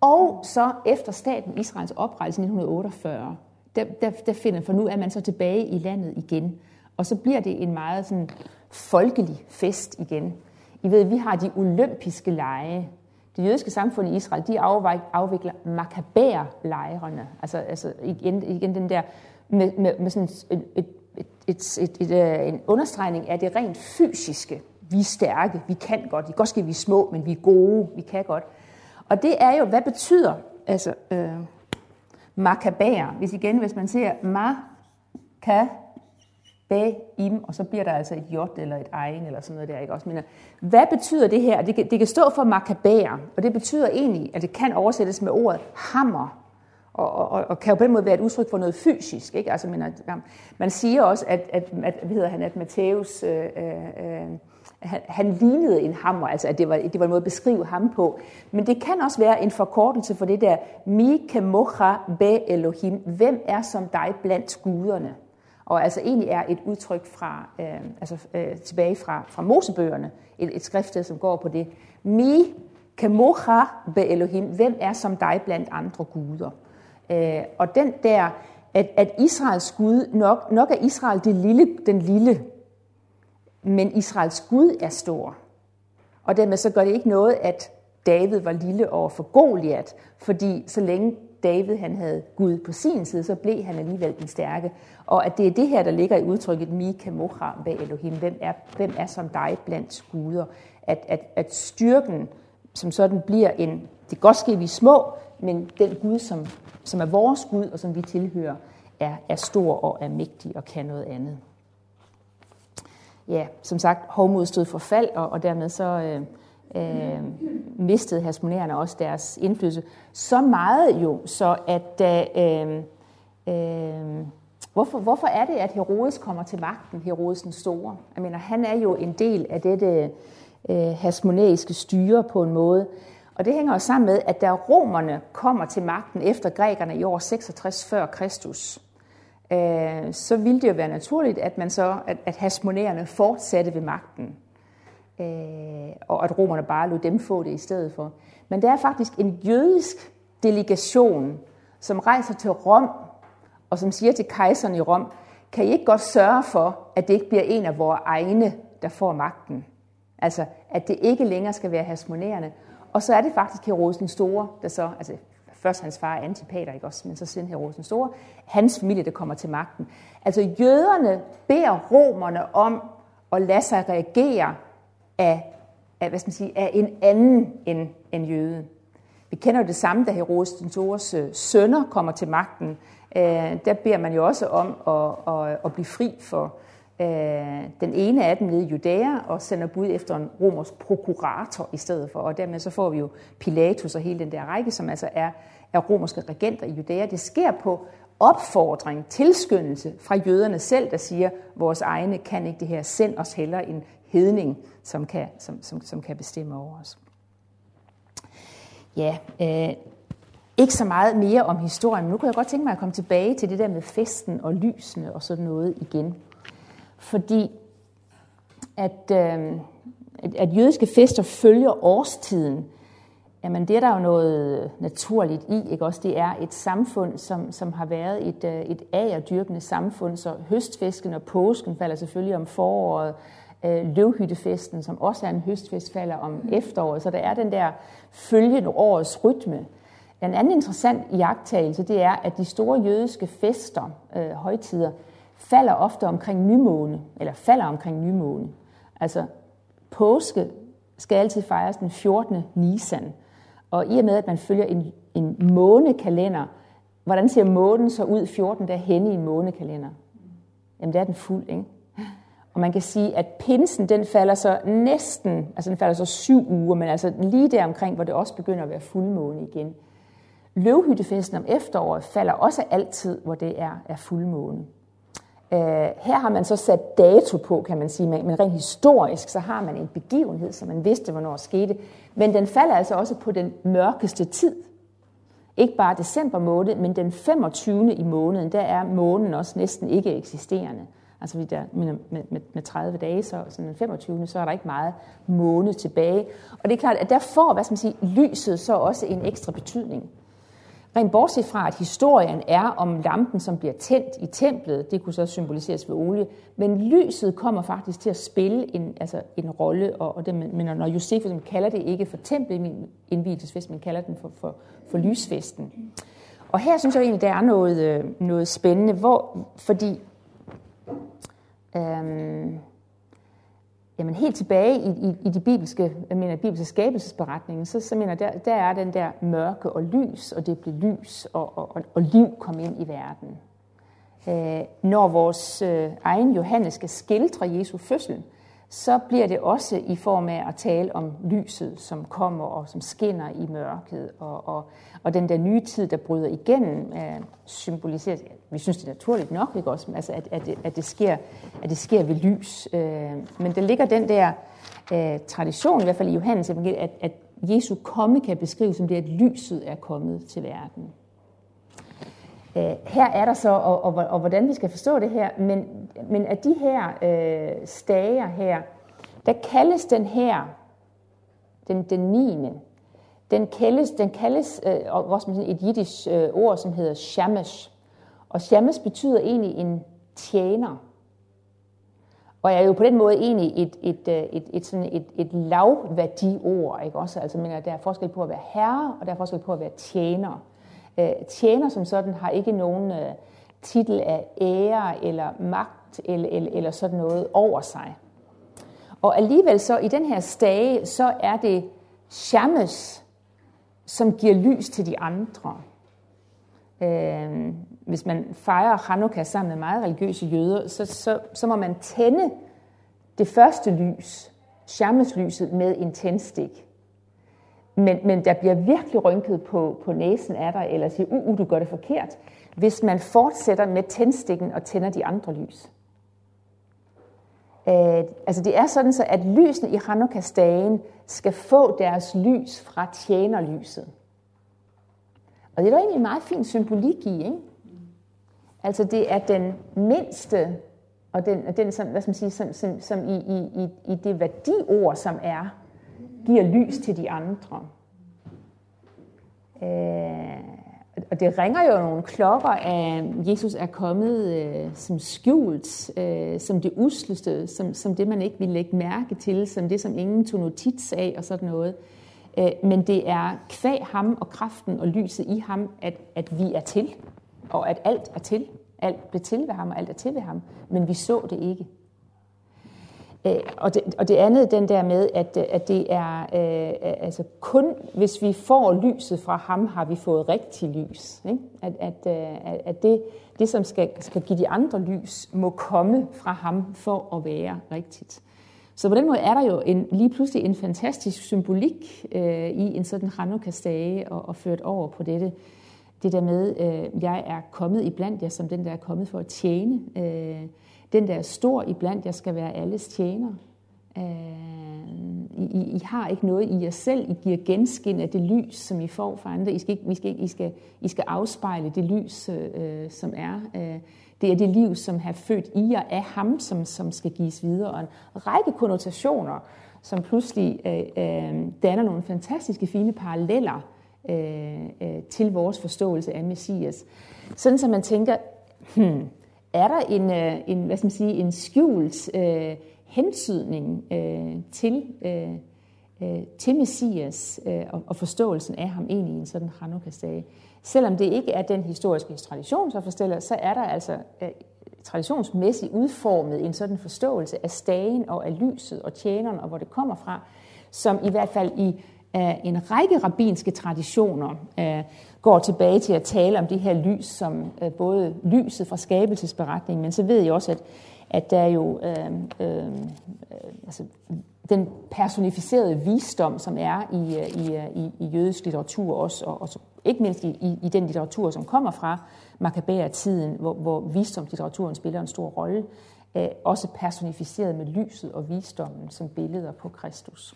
Og så efter staten Israels oprettelse i 1948, der, der, der finder, for nu er man så tilbage i landet igen. Og så bliver det en meget sådan folkelig fest igen. I ved, vi har de olympiske lege. Det jødiske samfund i Israel, de afvikler makabær-lejrene. Altså, altså igen, igen den der med, med, med sådan et, et, et, et, et, et, øh, en understregning af det rent fysiske. Vi er stærke, vi kan godt. Godt skal vi er små, men vi er gode, vi kan godt. Og det er jo, hvad betyder altså, øh, makabær? Hvis igen, hvis man ser ma, ka, im, og så bliver der altså et j eller et egen eller sådan noget der, ikke også? Men øh, hvad betyder det her? Det kan, det kan stå for makabær, og det betyder egentlig, at det kan oversættes med ordet hammer, og, og, og kan jo på den måde være et udtryk for noget fysisk. Ikke? Altså, man, øh, man siger også, at, at, at, hvad hedder han, at Matthæus, øh, øh, øh han, han lignede en hammer, altså at det var, det var en måde at beskrive ham på. Men det kan også være en forkortelse for det der, mi kemocha be Elohim, hvem er som dig blandt guderne? Og altså egentlig er et udtryk fra, øh, altså, øh, tilbage fra, fra Mosebøgerne, et, et skriftsted, som går på det. Mi kemocha be Elohim, hvem er som dig blandt andre guder? Øh, og den der, at, at Israels Gud, nok, nok er Israel det lille, den lille, men Israels Gud er stor. Og dermed så gør det ikke noget, at David var lille over for Goliat, fordi så længe David han havde Gud på sin side, så blev han alligevel den stærke. Og at det er det her, der ligger i udtrykket Mika Kamocha bag Elohim. Hvem er, hvem er som dig blandt guder? At, at, at styrken som sådan bliver en, det kan godt ske, vi er små, men den Gud, som, som er vores Gud, og som vi tilhører, er, er stor og er mægtig og kan noget andet. Ja, som sagt, hovmod stod for fald, og, og dermed så øh, øh, mistede hasmonerende også deres indflydelse. Så meget jo, så at øh, øh, øh, hvorfor, hvorfor er det, at Herodes kommer til magten, Herodes den Store? Jeg mener, han er jo en del af dette øh, hasmonæiske styre på en måde, og det hænger jo sammen med, at da romerne kommer til magten efter grækerne i år 66 før Kristus, øh, så ville det jo være naturligt, at man så, at, at hasmonæerne fortsatte ved magten, øh, og at romerne bare lod dem få det i stedet for. Men der er faktisk en jødisk delegation, som rejser til Rom, og som siger til kejseren i Rom, kan I ikke godt sørge for, at det ikke bliver en af vores egne, der får magten? Altså, at det ikke længere skal være hasmonerende, og så er det faktisk Herodes den Store, der så, altså først hans far Antipater, ikke også, men så siden Herodes den Store, hans familie, der kommer til magten. Altså jøderne beder romerne om at lade sig reagere af, af, hvad skal man sige, af en anden end, end jøden. Vi kender jo det samme, da Herodes den Stores øh, sønner kommer til magten. Øh, der beder man jo også om at, at, at blive fri for, Øh, den ene af dem nede i Judæa og sender bud efter en romersk prokurator i stedet for. Og dermed så får vi jo Pilatus og hele den der række, som altså er, er romerske regenter i Judæa. Det sker på opfordring, tilskyndelse fra jøderne selv, der siger, vores egne kan ikke det her, send os heller en hedning, som kan, som, som, som kan bestemme over os. Ja, øh, ikke så meget mere om historien, men nu kunne jeg godt tænke mig at komme tilbage til det der med festen og lysene og sådan noget igen fordi at, øh, at, at jødiske fester følger årstiden. Jamen det er der jo noget naturligt i, ikke også? Det er et samfund, som, som har været et, øh, et agerdyrkende samfund, så høstfesken og påsken falder selvfølgelig om foråret, øh, løvhyttefesten, som også er en høstfest, falder om efteråret, så der er den der følgende årets rytme. En anden interessant iagttagelse, det er, at de store jødiske fester, øh, højtider, falder ofte omkring nymåne, eller falder omkring nymåne. Altså, påske skal altid fejres den 14. Nisan. Og i og med, at man følger en, en månekalender, hvordan ser månen så ud 14 dage henne i en månekalender? Jamen, det er den fuld, ikke? Og man kan sige, at pinsen, den falder så næsten, altså den falder så syv uger, men altså lige der omkring, hvor det også begynder at være fuldmåne igen. Løvhyttefesten om efteråret falder også altid, hvor det er, er fuldmåne. Øh, her har man så sat dato på, kan man sige, men rent historisk, så har man en begivenhed, som man vidste, hvornår skete. Men den falder altså også på den mørkeste tid. Ikke bare december måned, men den 25. i måneden, der er månen også næsten ikke eksisterende. Altså der, med, med, med 30 dage, så sådan den 25. så er der ikke meget måne tilbage. Og det er klart, at der får hvad skal man sige, lyset så også en ekstra betydning. Rent bortset fra, at historien er om lampen, som bliver tændt i templet, det kunne så symboliseres ved olie, men lyset kommer faktisk til at spille en, altså en rolle, og, og det, men når Josefus kalder det ikke for templet i min indvielsesfest, men kalder den for, for, for lysfesten. Og her synes jeg egentlig, der er noget, øh, noget spændende, hvor, fordi øhm, jamen helt tilbage i, i, i de bibelske, jeg mener, bibelske skabelsesberetninger, så, så mener der, der er den der mørke og lys, og det blev lys, og, og, og liv kom ind i verden. Øh, når vores øh, egen Johannes skal skildre Jesu fødsel, så bliver det også i form af at tale om lyset, som kommer og som skinner i mørket, og, og, og den der nye tid, der bryder igennem, øh, symboliseres, vi synes det er naturligt nok, ikke også, altså at, at, det, at, det, sker, at det sker ved lys. Øh, men der ligger den der øh, tradition, i hvert fald i Johannes evangeliet, at, at Jesu komme kan beskrives som det, at lyset er kommet til verden. Øh, her er der så, og, og, og hvordan vi skal forstå det her, men, men af de her øh, stager her, der kaldes den her, den, den 9. Den kaldes, den kaldes øh, også med et jiddisch øh, ord, som hedder shamash. Og shamash betyder egentlig en tjener. Og jeg er jo på den måde egentlig et, et, øh, et, et, sådan et, et lavværdiord, ikke også? Altså, men der er forskel på at være herre, og der er forskel på at være tjener. Øh, tjener som sådan har ikke nogen øh, titel af ære eller magt eller, eller, eller sådan noget over sig. Og alligevel så i den her stage, så er det Shammes, som giver lys til de andre. Øh, hvis man fejrer Hanukkah sammen med meget religiøse jøder, så, så, så må man tænde det første lys, Shammes-lyset, med en tændstik. Men, men der bliver virkelig rynket på, på næsen af dig, eller siger, uh, uh, du gør det forkert, hvis man fortsætter med tændstikken og tænder de andre lys. Øh, altså det er sådan, så at lysene i Hanukkah-dagen skal få deres lys fra tjenerlyset. Og det er der egentlig en meget fin symbolik i, ikke? Altså det er den mindste, og den, den som, hvad skal man sige, som, som, som i, i, i det værdiord, som er, giver lys til de andre. Øh, og det ringer jo nogle klokker at Jesus er kommet øh, som skjult, øh, som det usleste, som, som det, man ikke vil lægge mærke til, som det, som ingen tog notits af og sådan noget. Øh, men det er kvæg ham og kraften og lyset i ham, at, at vi er til, og at alt er til. Alt blev til ved ham, og alt er til ved ham, men vi så det ikke. Øh, og, det, og det andet, den der med, at, at det er øh, altså kun, hvis vi får lyset fra ham, har vi fået rigtig lys. Ikke? At, at, øh, at det, det, som skal, skal give de andre lys, må komme fra ham for at være rigtigt. Så på den måde er der jo en, lige pludselig en fantastisk symbolik øh, i en sådan Hanukkah-stage og, og ført over på dette. Det der med, øh, jeg er kommet iblandt jer som den, der er kommet for at tjene. Øh, den, der er stor iblandt, jeg jer, skal være alles tjener. Øh, I, I har ikke noget i jer selv. I giver genskin af det lys, som I får fra andre. I skal, ikke, I skal, I skal, I skal afspejle det lys, øh, som er. Øh, det er det liv, som har født i jer af ham, som, som skal gives videre. Og en række konnotationer, som pludselig øh, øh, danner nogle fantastiske fine paralleller øh, øh, til vores forståelse af Messias. Sådan som man tænker, hmm, er der en, øh, en, hvad skal man sige, en skjult øh, hensydning øh, til, øh, øh, til Messias øh, og, og forståelsen af ham egentlig i en sådan Hanukkah-sag. Selvom det ikke er den historiske tradition, så forstiller, så er der altså øh, traditionsmæssigt udformet en sådan forståelse af stagen og af lyset og tjeneren og hvor det kommer fra, som i hvert fald i en række rabbinske traditioner øh, går tilbage til at tale om det her lys som øh, både lyset fra skabelsesberetningen, men så ved jeg også, at, at der er jo øh, øh, altså, den personificerede visdom, som er i, øh, i, i, i jødisk litteratur også, og, og så, ikke mindst i, i, i den litteratur, som kommer fra Maccabæer-tiden, hvor, hvor visdomslitteraturen spiller en stor rolle, øh, også personificeret med lyset og visdommen som billeder på Kristus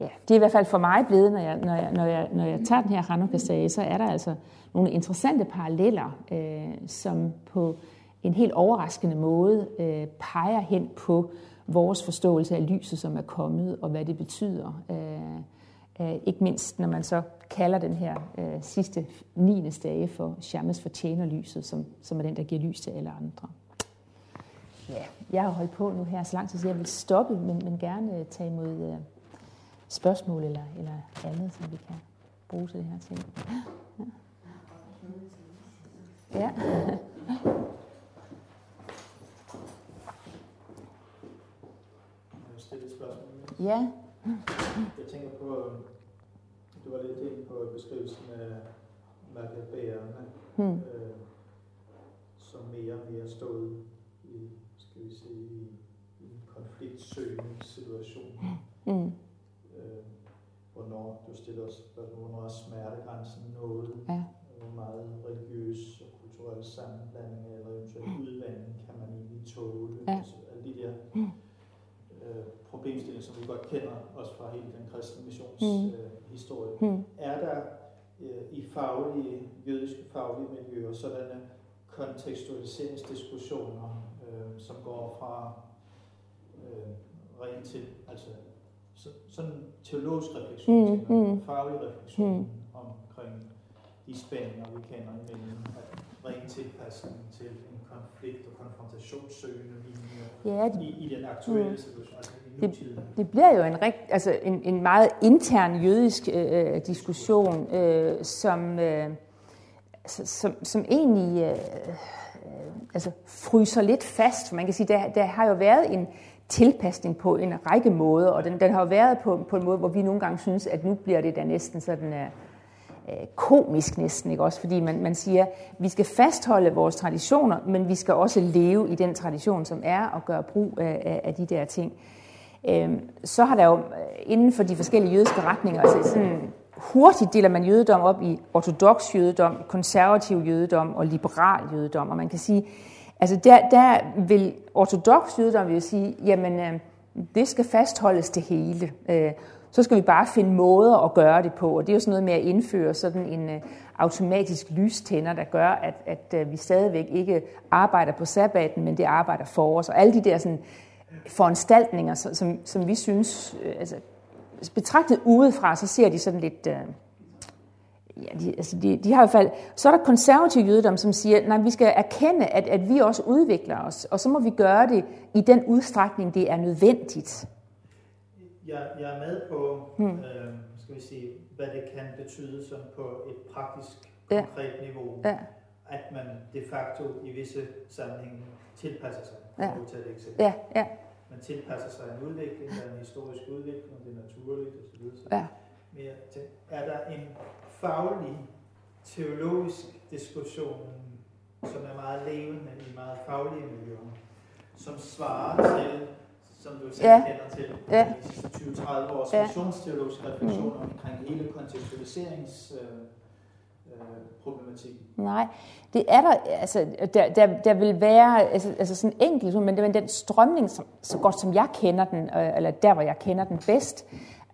ja, det er i hvert fald for mig blevet, når jeg, når jeg, når jeg, når jeg tager den her Hanukkah-sage, så er der altså nogle interessante paralleller, øh, som på en helt overraskende måde øh, peger hen på vores forståelse af lyset, som er kommet, og hvad det betyder. Øh, øh, ikke mindst, når man så kalder den her øh, sidste 9. dage for Shammes fortjener lyset, som, som er den, der giver lys til alle andre. Ja, jeg har holdt på nu her så lang tid, så jeg vil stoppe, men, men gerne øh, tage imod øh, spørgsmål eller, eller andet, som vi kan bruge til det her ting. Ja. ja. Ja. Jeg tænker på, du var lidt inde på beskrivelsen af makabærerne, hmm. øh, som mere og mere stod i, skal vi sige, i, en konfliktsøgende situation. Hmm. Hvornår, du stiller os hvornår er smertegrænsen nået? Ja. Hvor meget religiøs og kulturel sammenblanding eller eventuelt udvandring kan man egentlig tåle? Ja. Altså, alle de der hmm øh, problemstilling, som vi godt kender også fra hele den kristne missions mm. øh. Mm. Er der øh, i faglige, jødiske faglige miljøer sådanne kontekstualiseringsdiskussioner, øh, som går fra øh, rent til, altså så, sådan teologisk refleksion, mm. mm. faglig refleksion mm. omkring de spændinger, vi kender imellem at ren tilpasning til en konflikt- og konfrontationssøgende linje ja, i, i den aktuelle mm. situation. Altså det, det bliver jo en, rigt, altså en, en meget intern jødisk øh, øh diskussion, øh, som, øh, som, som egentlig øh, øh, altså fryser lidt fast. Man kan sige, der, der har jo været en tilpasning på en række måder, og den, den har jo været på, på en måde, hvor vi nogle gange synes, at nu bliver det da næsten sådan... Øh, øh komisk næsten, ikke også? Fordi man, man siger, at vi skal fastholde vores traditioner, men vi skal også leve i den tradition, som er, og gøre brug af, af de der ting. Øhm, så har der jo øh, inden for de forskellige jødiske retninger, altså sådan hurtigt deler man jødedom op i ortodox jødedom, konservativ jødedom og liberal jødedom, og man kan sige, altså der, der vil ortodox jødedom vil sige, jamen øh, det skal fastholdes det hele. Øh, så skal vi bare finde måder at gøre det på, og det er jo sådan noget med at indføre sådan en uh, automatisk lystænder, der gør, at, at øh, vi stadigvæk ikke arbejder på sabbaten, men det arbejder for os. Og alle de der sådan, foranstaltninger, som, som vi synes, altså, betragtet udefra, så ser de sådan lidt ja, de, altså de, de har i hvert fald, så er der konservativ jødedom, som siger, nej, vi skal erkende, at, at vi også udvikler os, og så må vi gøre det i den udstrækning, det er nødvendigt jeg, jeg er med på, hmm. øh, skal vi sige, hvad det kan betyde som på et praktisk, konkret ja. niveau. Ja. At man de facto i visse sammenhænge tilpasser sig. Ja. Til et eksempel. Ja. Ja. Man tilpasser sig en udvikling, der er en historisk udvikling, det er naturligt osv. Ja. Men jeg tænker, er der en faglig, teologisk diskussion, som er meget levende i meget faglige miljøer, som svarer til som du selv ja. kender til ja. de sidste 20-30 års ja. missionsteologiske refleksioner mm. omkring hele kontekstualiserings øh, øh, Nej, det er der, altså, der, der, der vil være altså, altså sådan enkelt, men det er den strømning, som, så godt som jeg kender den, øh, eller der, hvor jeg kender den bedst,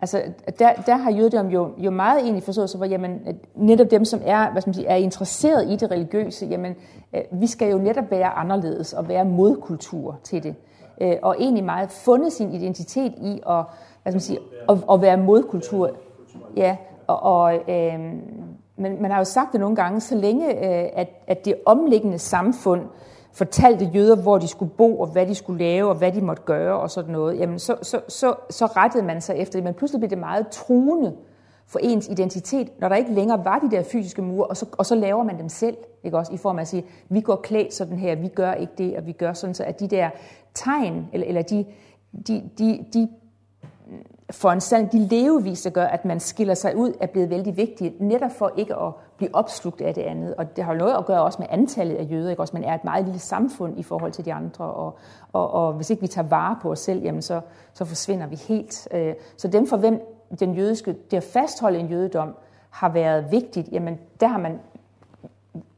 altså, der, der har jødedom jo, jo meget egentlig forstået sig for, jamen, netop dem, som er, hvad skal man sige, er interesseret i det religiøse, jamen, øh, vi skal jo netop være anderledes og være modkultur til det øh, og egentlig meget fundet sin identitet i at, hvad skal man sige, at, at være modkultur. Ja, og, og øh, men man har jo sagt det nogle gange, så længe øh, at, at det omliggende samfund fortalte jøder, hvor de skulle bo, og hvad de skulle lave, og hvad de måtte gøre, og sådan noget, jamen så, så, så, så rettede man sig efter det. Men pludselig blev det meget truende for ens identitet, når der ikke længere var de der fysiske mure, og så, og så laver man dem selv, ikke også, i form af at sige, vi går klædt sådan her, vi gør ikke det, og vi gør sådan, så at de der tegn, eller, eller de, de, de, de foranstaltninger, de levevis, der gør, at man skiller sig ud, er blevet vældig vigtige, netop for ikke at blive opslugt af det andet. Og det har jo noget at gøre også med antallet af jøder, ikke? Også man er et meget lille samfund i forhold til de andre, og, og, og hvis ikke vi tager vare på os selv, jamen så, så forsvinder vi helt. Øh, så dem for hvem den jødiske, det at fastholde en jødedom, har været vigtigt, jamen der har man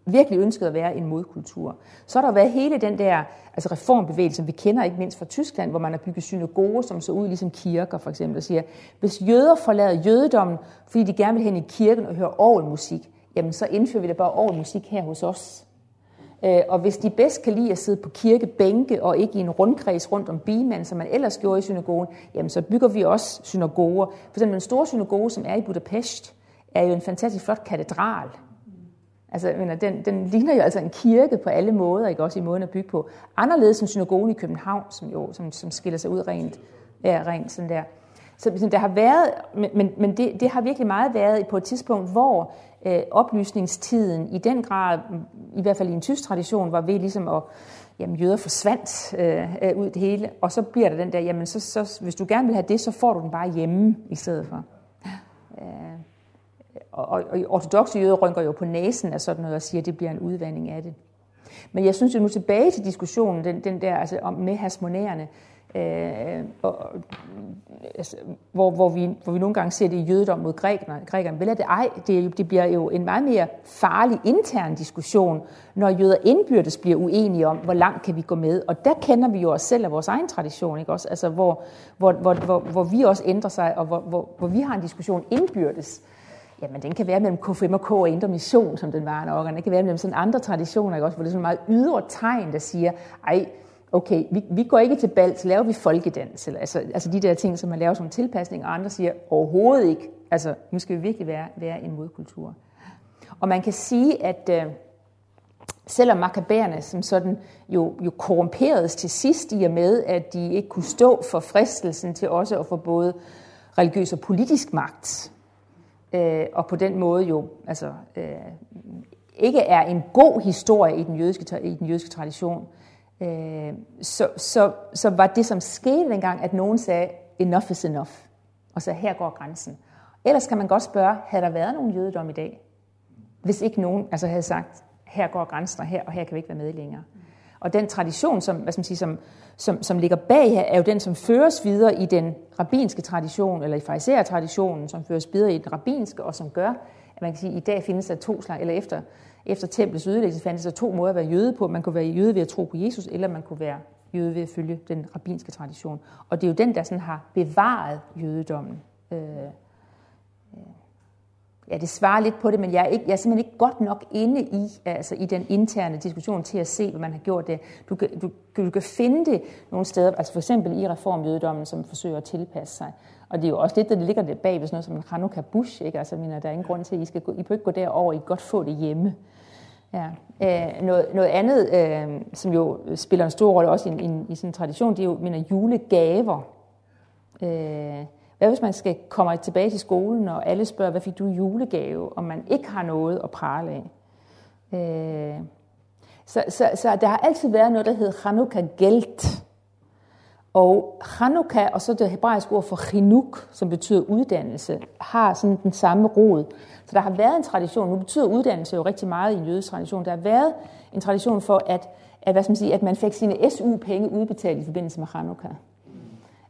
virkelig ønsket at være en modkultur. Så har der været hele den der altså reformbevægelse, som vi kender ikke mindst fra Tyskland, hvor man har bygget synagoger, som så ud ligesom kirker for eksempel, og siger, hvis jøder forlader jødedommen, fordi de gerne vil hen i kirken og høre orgelmusik, jamen så indfører vi da bare orgelmusik her hos os. Øh, og hvis de bedst kan lide at sidde på kirkebænke og ikke i en rundkreds rundt om bimanden, som man ellers gjorde i synagogen, jamen så bygger vi også synagoger. For eksempel den store synagoge, som er i Budapest, er jo en fantastisk flot katedral. Altså, jeg mener, den, den ligner jo altså en kirke på alle måder, ikke også i måden at bygge på. Anderledes end synagogen i København, som jo som, som skiller sig ud rent, ja, rent sådan der. Så sådan, der har været, men, men det, det har virkelig meget været på et tidspunkt, hvor øh, oplysningstiden i den grad, i hvert fald i en tysk tradition, var ved ligesom at, jamen jøder forsvandt øh, øh ud det hele, og så bliver der den der, jamen så, så, hvis du gerne vil have det, så får du den bare hjemme i stedet for. Øh, og, og, og ortodoxe jøder rynker jo på næsen af sådan noget og siger, at det bliver en udvandring af det. Men jeg synes jo nu tilbage til diskussionen, den, den der altså om med hasmonærerne, øh, og, altså, hvor, hvor, vi, hvor vi nogle gange ser det i jødedom mod grækerne. grækerne. Vel er det ej, det, det bliver jo en meget mere farlig intern diskussion, når jøder indbyrdes bliver uenige om, hvor langt kan vi gå med. Og der kender vi jo os selv af vores egen tradition, ikke også? Altså, hvor, hvor, hvor, hvor, hvor vi også ændrer sig, og hvor, hvor, hvor vi har en diskussion indbyrdes. Jamen, den kan være mellem K5 og K og Indre Mission, som den var nok, og den kan være mellem sådan andre traditioner, ikke også? hvor det er sådan meget ydre tegn, der siger, ej, okay, vi, vi går ikke til bal, så laver vi folkedans, eller, altså, altså de der ting, som man laver som tilpasning, og andre siger overhovedet ikke, altså nu skal vi virkelig være, være en modkultur. Og man kan sige, at øh, selvom makabærerne som sådan jo, jo korrumperedes til sidst i og med, at de ikke kunne stå for fristelsen til også at få både religiøs og politisk magt, øh, og på den måde jo altså, øh, ikke er en god historie i den jødiske, i den jødiske tradition, øh, så, så, så var det, som skete dengang, at nogen sagde, enough is enough, og så her går grænsen. Ellers kan man godt spørge, havde der været nogen jødedom i dag, hvis ikke nogen altså havde sagt, her går grænsen, og her, og her kan vi ikke være med længere. Og den tradition, som, hvad skal man sige, som, som, som ligger bag her, er jo den, som føres videre i den rabbinske tradition, eller i farisæertraditionen, som føres videre i den rabbinske, og som gør, at man kan sige, at i dag findes der to slags, eller efter, efter templets ødelæggelse fandtes der to måder at være jøde på. Man kunne være jøde ved at tro på Jesus, eller man kunne være jøde ved at følge den rabbinske tradition. Og det er jo den, der sådan har bevaret jødedommen. Øh, ja, det svarer lidt på det, men jeg er, ikke, jeg er simpelthen ikke godt nok inde i, altså i den interne diskussion til at se, hvad man har gjort det. Du kan, du, du kan finde det nogle steder, altså for eksempel i reformjødedommen, som forsøger at tilpasse sig. Og det er jo også lidt, der ligger det bag ved sådan noget som Hanukkah Bush, ikke? Altså, mener, der er ingen grund til, at I skal gå, I kan ikke gå derover, I kan godt få det hjemme. Ja. Øh, noget, noget andet, øh, som jo spiller en stor rolle også i, i, i sådan en tradition, det er jo mener, julegaver. Øh, hvad hvis man skal komme tilbage til skolen, og alle spørger, hvad fik du i julegave, og man ikke har noget at prale af? Øh, så, så, så der har altid været noget, der hedder Hanukkah Gelt. Og Hanukkah, og så det hebraiske ord for chinuk, som betyder uddannelse, har sådan den samme rod. Så der har været en tradition, nu betyder uddannelse jo rigtig meget i en jødisk tradition, der har været en tradition for, at, at, hvad skal man, sige, at man fik sine SU-penge udbetalt i forbindelse med Hanukkah.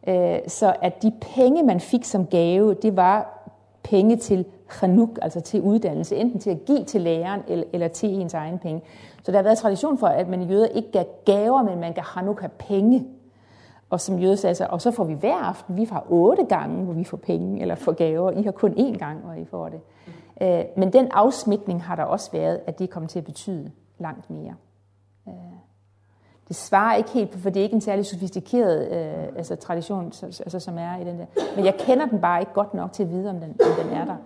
Øh, så at de penge, man fik som gave, det var penge til chanuk, altså til uddannelse, enten til at give til læreren eller, eller til ens egen penge. Så der har været tradition for, at man i jøder ikke gav gaver, men man gav Hanukkah penge. Og som jøder sagde så, og så får vi hver aften, vi får otte gange, hvor vi får penge eller får gaver. I har kun én gang, hvor I får det. Øh, men den afsmitning har der også været, at det kommer til at betyde langt mere. Øh, det svarer ikke helt, for det er ikke en særlig sofistikeret øh, altså, tradition, så, altså, som er i den der. Men jeg kender den bare ikke godt nok til at vide, om den, om den er der.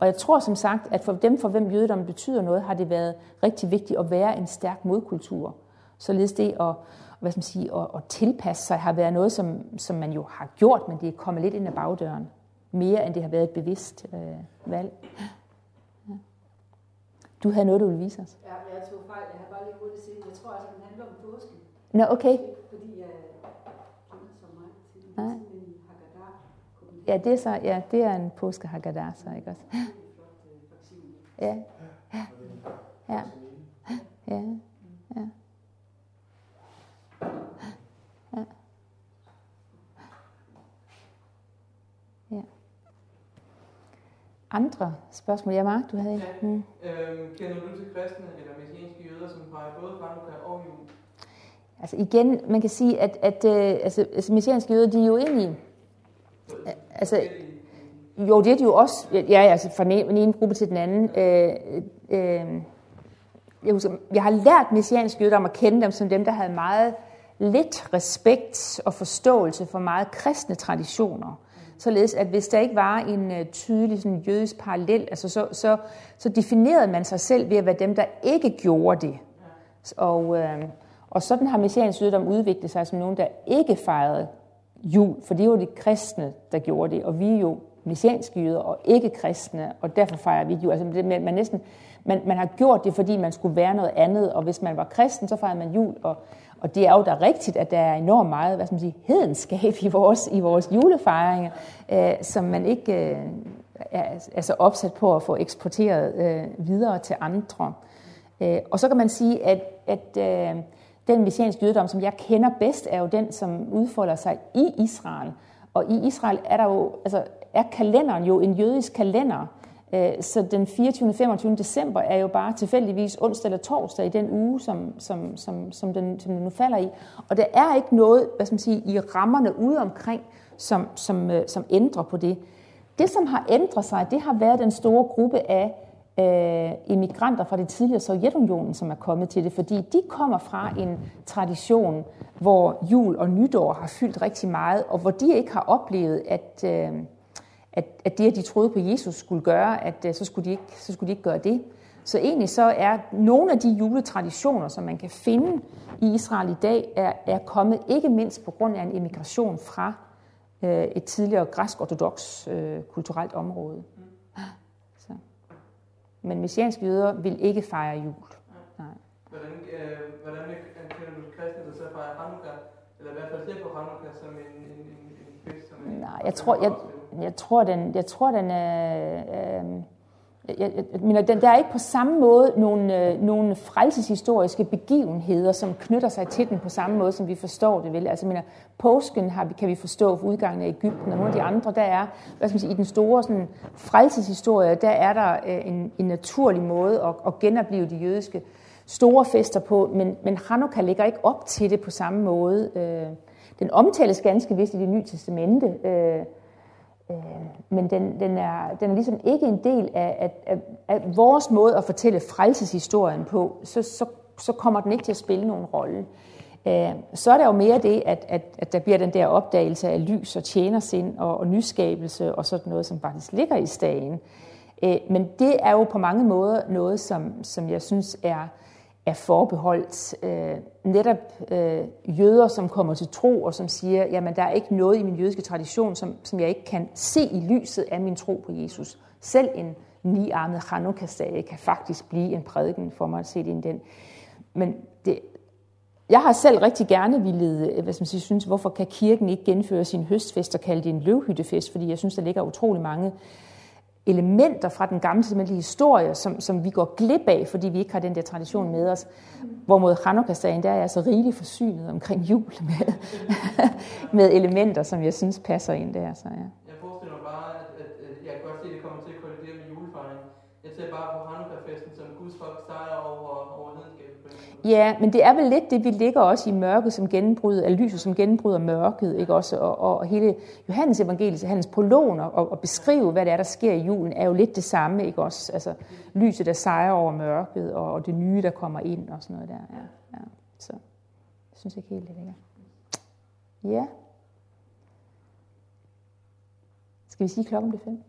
Og jeg tror som sagt, at for dem, for hvem jødedommen betyder noget, har det været rigtig vigtigt at være en stærk modkultur. Således det at, hvad skal man sige, at, at tilpasse sig har været noget, som, som man jo har gjort, men det er kommet lidt ind ad bagdøren. Mere end det har været et bevidst øh, valg. Ja. Du havde noget, du ville vise os. Ja, jeg tog fejl. Jeg har bare lige hurtigt set. Jeg tror altså, den handler om påske. Nå, okay. Nej. Haggadah. Ja, det er så, ja, det er en påske Haggadah, så ikke også? Ja. Ja. Ja. Ja. Ja. Andre spørgsmål? Ja, Mark, du havde en. Ja. Mm. Øhm, kender du til kristne eller messianske jøder, som fejrer både Hanukkah og jul? Altså igen, man kan sige, at, at øh, altså, altså messianske jøder, de er jo egentlig... Øh, altså, jo, det er de jo også. Ja, ja, altså fra den ene, gruppe til den anden. Øh, øh, jeg, husker, jeg har lært messianske jøder om at kende dem som dem, der havde meget lidt respekt og forståelse for meget kristne traditioner. Således at hvis der ikke var en øh, tydelig sådan, jødisk parallel, altså så, så, så definerede man sig selv ved at være dem, der ikke gjorde det. Og, Øh, og sådan har messiansk jødedom udviklet sig som nogen, der ikke fejrede jul, for det var de kristne, der gjorde det, og vi er jo messianske jøder og ikke kristne, og derfor fejrer vi jul. Altså det, man, man, næsten, man, man har gjort det, fordi man skulle være noget andet, og hvis man var kristen, så fejrede man jul, og, og det er jo da rigtigt, at der er enormt meget hvad skal man sige, hedenskab i vores, i vores julefejringer, øh, som man ikke øh, er, er så opsat på at få eksporteret øh, videre til andre. Øh, og så kan man sige, at, at øh, den messianske jødedom, som jeg kender bedst, er jo den, som udfolder sig i Israel. Og i Israel er der jo, altså, er kalenderen jo en jødisk kalender, øh, så den 24. 25. december er jo bare tilfældigvis onsdag eller torsdag i den uge, som, som, som, som, den, som den nu falder i. Og der er ikke noget hvad skal man sige, i rammerne ude omkring, som, som, øh, som ændrer på det. Det, som har ændret sig, det har været den store gruppe af øh, immigranter fra det tidligere Sovjetunionen, som er kommet til det, fordi de kommer fra en tradition, hvor jul og nytår har fyldt rigtig meget, og hvor de ikke har oplevet, at, øh, at, at det, at de troede på Jesus skulle gøre, at øh, så, skulle de ikke, så skulle de ikke gøre det. Så egentlig så er nogle af de juletraditioner, som man kan finde i Israel i dag, er, er kommet ikke mindst på grund af en emigration fra øh, et tidligere græsk-ortodox øh, kulturelt område. Men messianske jøder vil ikke fejre jul. Nej. Hvordan, øh, hvordan kender du kristne, der så fejrer Hanukkah, eller i hvert fald ser på Hanukkah som en, en, en, en fest? Som en, Nej, jeg tror, jeg, jeg tror, den, jeg tror, den er... Øh, jeg, jeg mener, der er ikke på samme måde nogle, øh, nogle frelseshistoriske begivenheder, som knytter sig til den på samme måde, som vi forstår det. Vel? Altså, mener, påsken har vi, kan vi forstå for udgangen af Ægypten, og nogle af de andre, der er, hvad skal man sige, i den store sådan, frelseshistorie, der er der øh, en, en naturlig måde at, at genopleve de jødiske store fester på, men, men Hanukkah ligger ikke op til det på samme måde. Øh, den omtales ganske vist i det nye testamente, øh, Øh, men den, den, er, den er ligesom ikke en del af, af, af, af vores måde at fortælle frelseshistorien på, så, så, så kommer den ikke til at spille nogen rolle. Øh, så er der jo mere det, at, at, at der bliver den der opdagelse af lys og tjenersind og, og nyskabelse og sådan noget, som faktisk ligger i stagen. Øh, men det er jo på mange måder noget, som, som jeg synes er er forbeholdt øh, netop øh, jøder, som kommer til tro og som siger, jamen der er ikke noget i min jødiske tradition, som, som jeg ikke kan se i lyset af min tro på Jesus. Selv en niarmet Hanukkah kan faktisk blive en prædiken for mig at se det ind den. Men det, jeg har selv rigtig gerne ville, øh, hvad skal man sige, synes, hvorfor kan kirken ikke genføre sin høstfest og kalde det en løvhyttefest, fordi jeg synes, der ligger utrolig mange elementer fra den gamle testamentlige historie, som, som vi går glip af, fordi vi ikke har den der tradition med os. Hvorimod Hanukkah-sagen, der er jeg så rigeligt forsynet omkring jul med, *laughs* med elementer, som jeg synes passer ind der. Så, ja. Ja, men det er vel lidt det, vi ligger også i mørket som gennembryder, eller lyset som gennembryder mørket, ikke også? Og, og hele Johannes evangeliet, hans prologen og, og beskrive, hvad det er, der sker i julen, er jo lidt det samme, ikke også? Altså lyset, der sejrer over mørket, og, og det nye, der kommer ind, og sådan noget der. Ja, ja. Så jeg synes ikke helt, det ligger. Ja. Skal vi sige, klokken bliver fem?